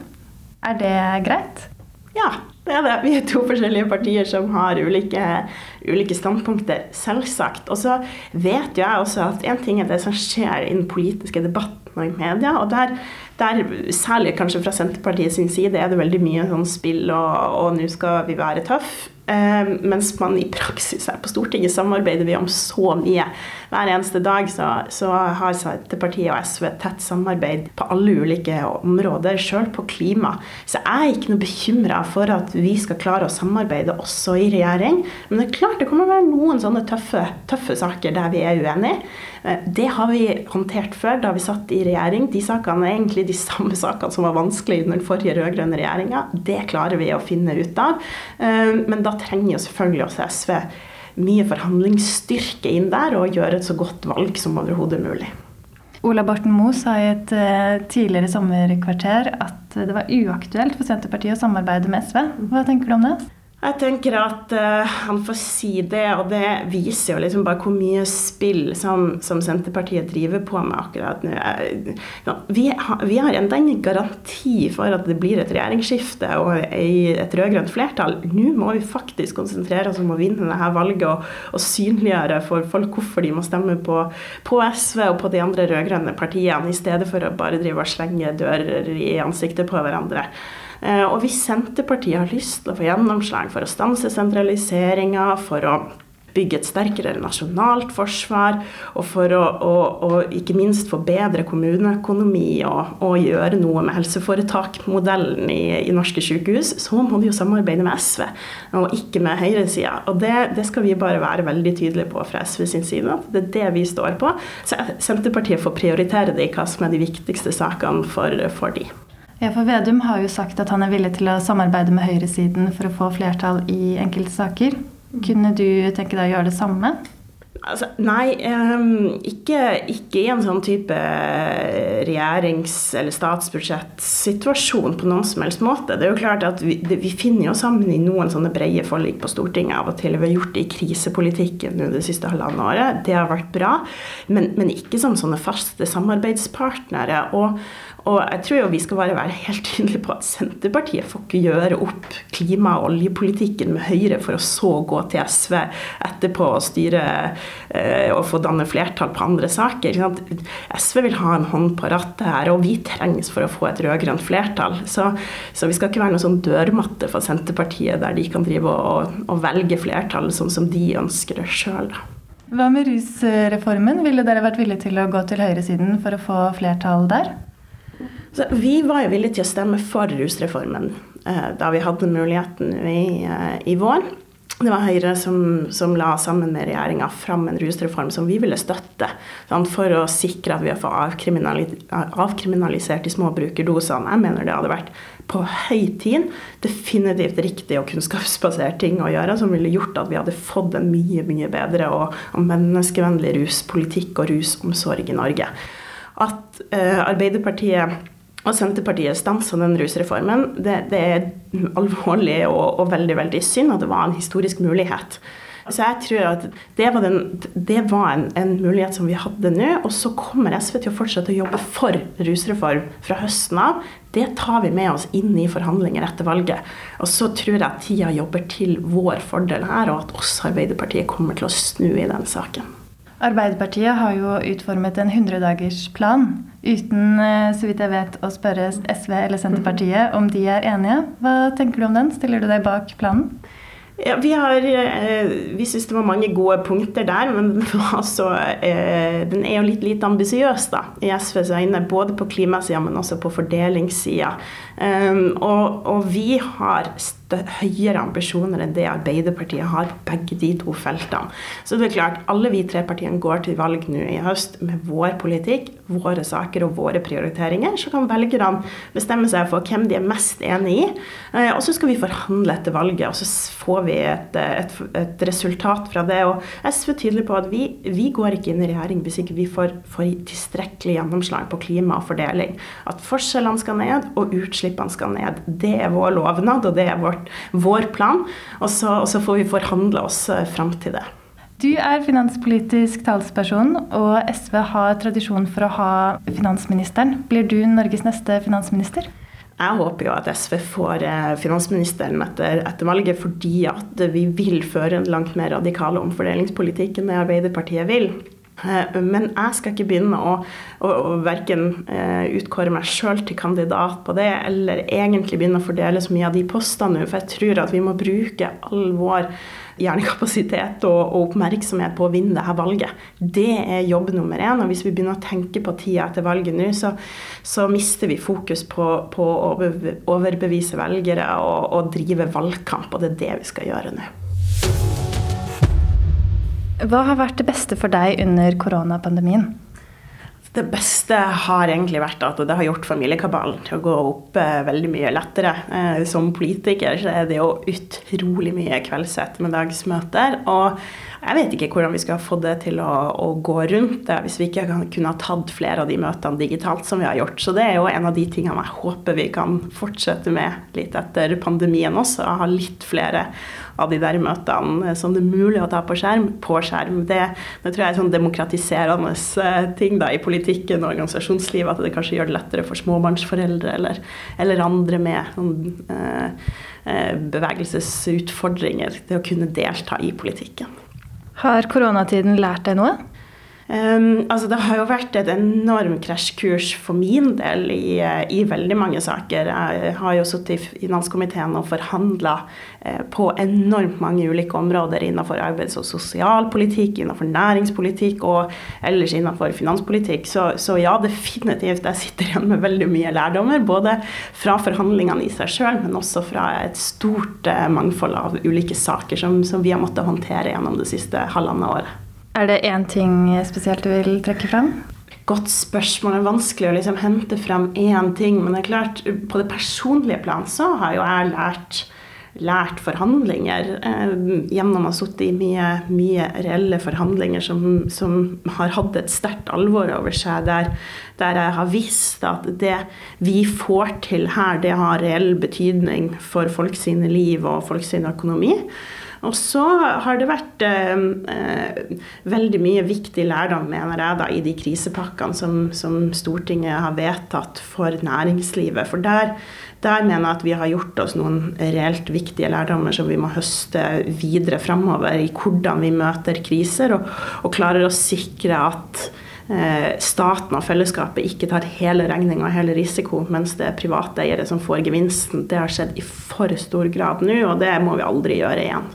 Er det greit? Ja, det er det. Vi er to forskjellige partier som har ulike, ulike standpunkter, selvsagt. Og så vet jo jeg også at én ting er det som skjer i den politiske debatten og i media. og der, der, Særlig kanskje fra Senterpartiet sin side er det veldig mye sånn spill og, og nå skal vi være tøff. Uh, mens man i praksis her på Stortinget samarbeider vi om så mye. Hver eneste dag så, så har Senterpartiet og SV tett samarbeid på alle ulike områder, sjøl på klima. Så jeg er ikke noe bekymra for at vi skal klare å samarbeide også i regjering. Men det er klart det kommer å være noen sånne tøffe, tøffe saker der vi er uenige. Uh, det har vi håndtert før da vi satt i regjering. De sakene er egentlig de samme sakene som var vanskelig under den forrige rød-grønne regjeringa. Det klarer vi å finne ut av. Uh, men da trenger jo selvfølgelig også SV mye forhandlingsstyrke inn der og gjøre et så godt valg som overhodet mulig. Ola Borten Moe sa i et uh, tidligere sommerkvarter at det var uaktuelt for Senterpartiet å samarbeide med SV. Hva tenker du om det? Jeg tenker at uh, han får si det, og det viser jo liksom bare hvor mye spill som, som Senterpartiet driver på med akkurat nå. Ja, vi, ha, vi, har enda ingen garanti for at det blir et regjeringsskifte og et rød-grønt flertall. Nå må vi faktisk konsentrere oss om å vinne dette valget og, og synliggjøre for folk hvorfor de må stemme på, på SV og på de andre rød-grønne partiene, i stedet for å bare drive og slenge dører i ansiktet på hverandre. Eh, og hvis Senterpartiet har lyst til å få gjennomslag for å stanse sentraliseringa, for å bygge et sterkere nasjonalt forsvar, og for å, å, å ikke minst forbedre kommuneøkonomi og, og, gjøre noe med helseforetakmodellen i, i, norske sykehus, så må de jo samarbeide med SV, og ikke med høyresida. Og det, det, skal vi bare være veldig tydelige på fra SV sin side, at det er det vi står på. Så Senterpartiet får prioritere det i hva som er de viktigste sakene for, for de. Ja, for Vedum har jo sagt at han er villig til å samarbeide med høyresiden for å få flertall i enkelte saker. Kunne du tenke deg å gjøre det samme? Altså, nei, um, ikke, ikke, i en sånn type regjerings- eller statsbudsjettsituasjon på noen som helst måte. Det er jo klart at vi, det, vi, finner jo sammen i noen sånne brede forlik på Stortinget av og til. Vi har gjort det i krisepolitikken det siste halvannet året. Det har vært bra. Men, men ikke som sånne faste samarbeidspartnere. Og, og jeg tror jo vi skal bare være helt tydelige på at Senterpartiet får ikke gjøre opp klima- og oljepolitikken med Høyre for å så gå til SV etterpå og styre eh, og få danne flertall på andre saker. SV vil ha en hånd på rattet her, og vi trengs for å få et rød-grønt flertall. Så, så, vi skal ikke være noe sånn dørmatte for Senterpartiet der de kan drive og, og velge flertall sånn som de ønsker det sjøl. Hva med rusreformen? Ville dere vært villige til å gå til høyresiden for å få flertall der? Så vi var jo villige til å stemme for rusreformen eh, da vi hadde muligheten i, eh, i vår. Det var Høyre som, som la sammen med regjeringa fram en rusreform som vi ville støtte. Sånn, for å sikre at vi har fått avkriminalisert de små brukerdosene. Jeg mener det hadde vært på høy tid. Definitivt riktig og kunnskapsbasert ting å gjøre, som ville gjort at vi hadde fått en mye, mye bedre og, og menneskevennlig ruspolitikk og rusomsorg i Norge. At eh, Arbeiderpartiet og Senterpartiet stansa den rusreformen. Det, det er alvorlig og, og, veldig veldig synd, at det var en historisk mulighet. Så jeg tror at det var, den, det var en, en, mulighet som vi hadde nå. Og så kommer SV til å fortsette å jobbe for rusreform fra høsten av. Det tar vi med oss inn i forhandlinger etter valget. Og så tror jeg at tida jobber til vår fordel her, og at også Arbeiderpartiet kommer til å snu i den saken. Arbeiderpartiet har jo utformet en 100-dagersplan uten, eh, så vidt jeg vet, å spørre SV eller Senterpartiet om de er enige. Hva tenker du om den? Stiller du deg bak planen? Ja, vi, har, eh, vi syns det var mange gode punkter der, men altså, den er jo litt lite ambisiøs i SVs øyne. Både på klimasida, men også på fordelingssida. Um, og, og, vi har høyere ambisjoner enn det Arbeiderpartiet har på begge de to feltene. Så det er klart, alle vi tre partiene går til valg nå i høst med vår politikk, våre saker og våre prioriteringer. Så kan velgerne bestemme seg for hvem de er mest enig i. Uh, og så skal vi forhandle etter valget, og så får vi et, et, et resultat fra det. Og SV er tydelig på at vi, vi, går ikke inn i regjering hvis ikke vi får, får tilstrekkelig gjennomslag på klima og fordeling. At forskjellene skal ned og utslippene skal ned. Det er vår lovnad, og det er vårt, vår plan. Og så, og så får vi forhandle oss eh, fram til det. Du er finanspolitisk talsperson, og SV har tradisjon for å ha finansministeren. Blir du Norges neste finansminister? Jeg håper jo at SV får eh, finansministeren etter, etter, valget, fordi at vi vil føre en langt mer radikal omfordelingspolitikk enn det Arbeiderpartiet vil. Eh, men jeg skal ikke begynne å, å, å verken eh, utkåre meg sjøl til kandidat på det, eller egentlig begynne å fordele så mye av de postene nå, for jeg tror at vi må bruke all vår hjernekapasitet og, og, oppmerksomhet på å vinne dette valget. Det er jobb nummer én. Og hvis vi begynner å tenke på tida etter valget nå, så, så, mister vi fokus på, på å overbevise velgere og, og drive valgkamp, og det er det vi skal gjøre nå. Hva har vært det beste for deg under koronapandemien? Det beste har egentlig vært at det har gjort familiekabalen til å gå opp eh, veldig mye lettere. Eh, som politiker så er det jo utrolig mye kveldsettermiddagsmøter. Og jeg vet ikke hvordan vi skal få det til å, å, gå rundt det hvis vi ikke kunne ha tatt flere av de møtene digitalt som vi har gjort. Så det er jo en av de tingene jeg håper vi kan fortsette med litt etter pandemien også. Ha litt flere av de der møtene som det er mulig å ta på skjerm, på skjerm. Det, det tror jeg er sånn demokratiserende eh, ting da, i politikken og organisasjonslivet, at det kanskje gjør det lettere for småbarnsforeldre eller, eller andre med sånn, eh, eh, bevegelsesutfordringer Det å kunne delta i politikken. Har koronatiden lært deg noe? Um, altså det har jo vært et enormt krasjkurs for min del i, i, veldig mange saker. Jeg har jo sittet i finanskomiteen og forhandla eh, på enormt mange ulike områder innenfor arbeids- og sosialpolitikk, innenfor næringspolitikk og ellers innenfor finanspolitikk. Så, så, ja, definitivt. Jeg sitter igjen med veldig mye lærdommer. Både fra forhandlingene i seg sjøl, men også fra et stort eh, mangfold av ulike saker som, som vi har måttet håndtere gjennom det siste halvannet året. Er det én ting spesielt du vil trekke frem? Godt spørsmål. Det er vanskelig å liksom hente frem én ting. Men det er klart, på det personlige plan så har jo jeg lært, lært forhandlinger eh, gjennom å ha sittet i mye, mye, reelle forhandlinger som, som, har hatt et sterkt alvor over seg, der, der, jeg har visst at det vi får til her, det har reell betydning for folk sine liv og folk sin økonomi. Og så har det vært eh, eh, veldig mye viktig lærdom, mener jeg, da, i de krisepakkene som, som, Stortinget har vedtatt for næringslivet. For der, der, mener jeg at vi har gjort oss noen reelt viktige lærdommer som vi må høste videre framover i hvordan vi møter kriser, og, og klarer å sikre at eh, staten og fellesskapet ikke tar hele regninga og hele risiko, mens det er private eiere som får gevinsten. Det har skjedd i for stor grad nå, og det må vi aldri gjøre igjen.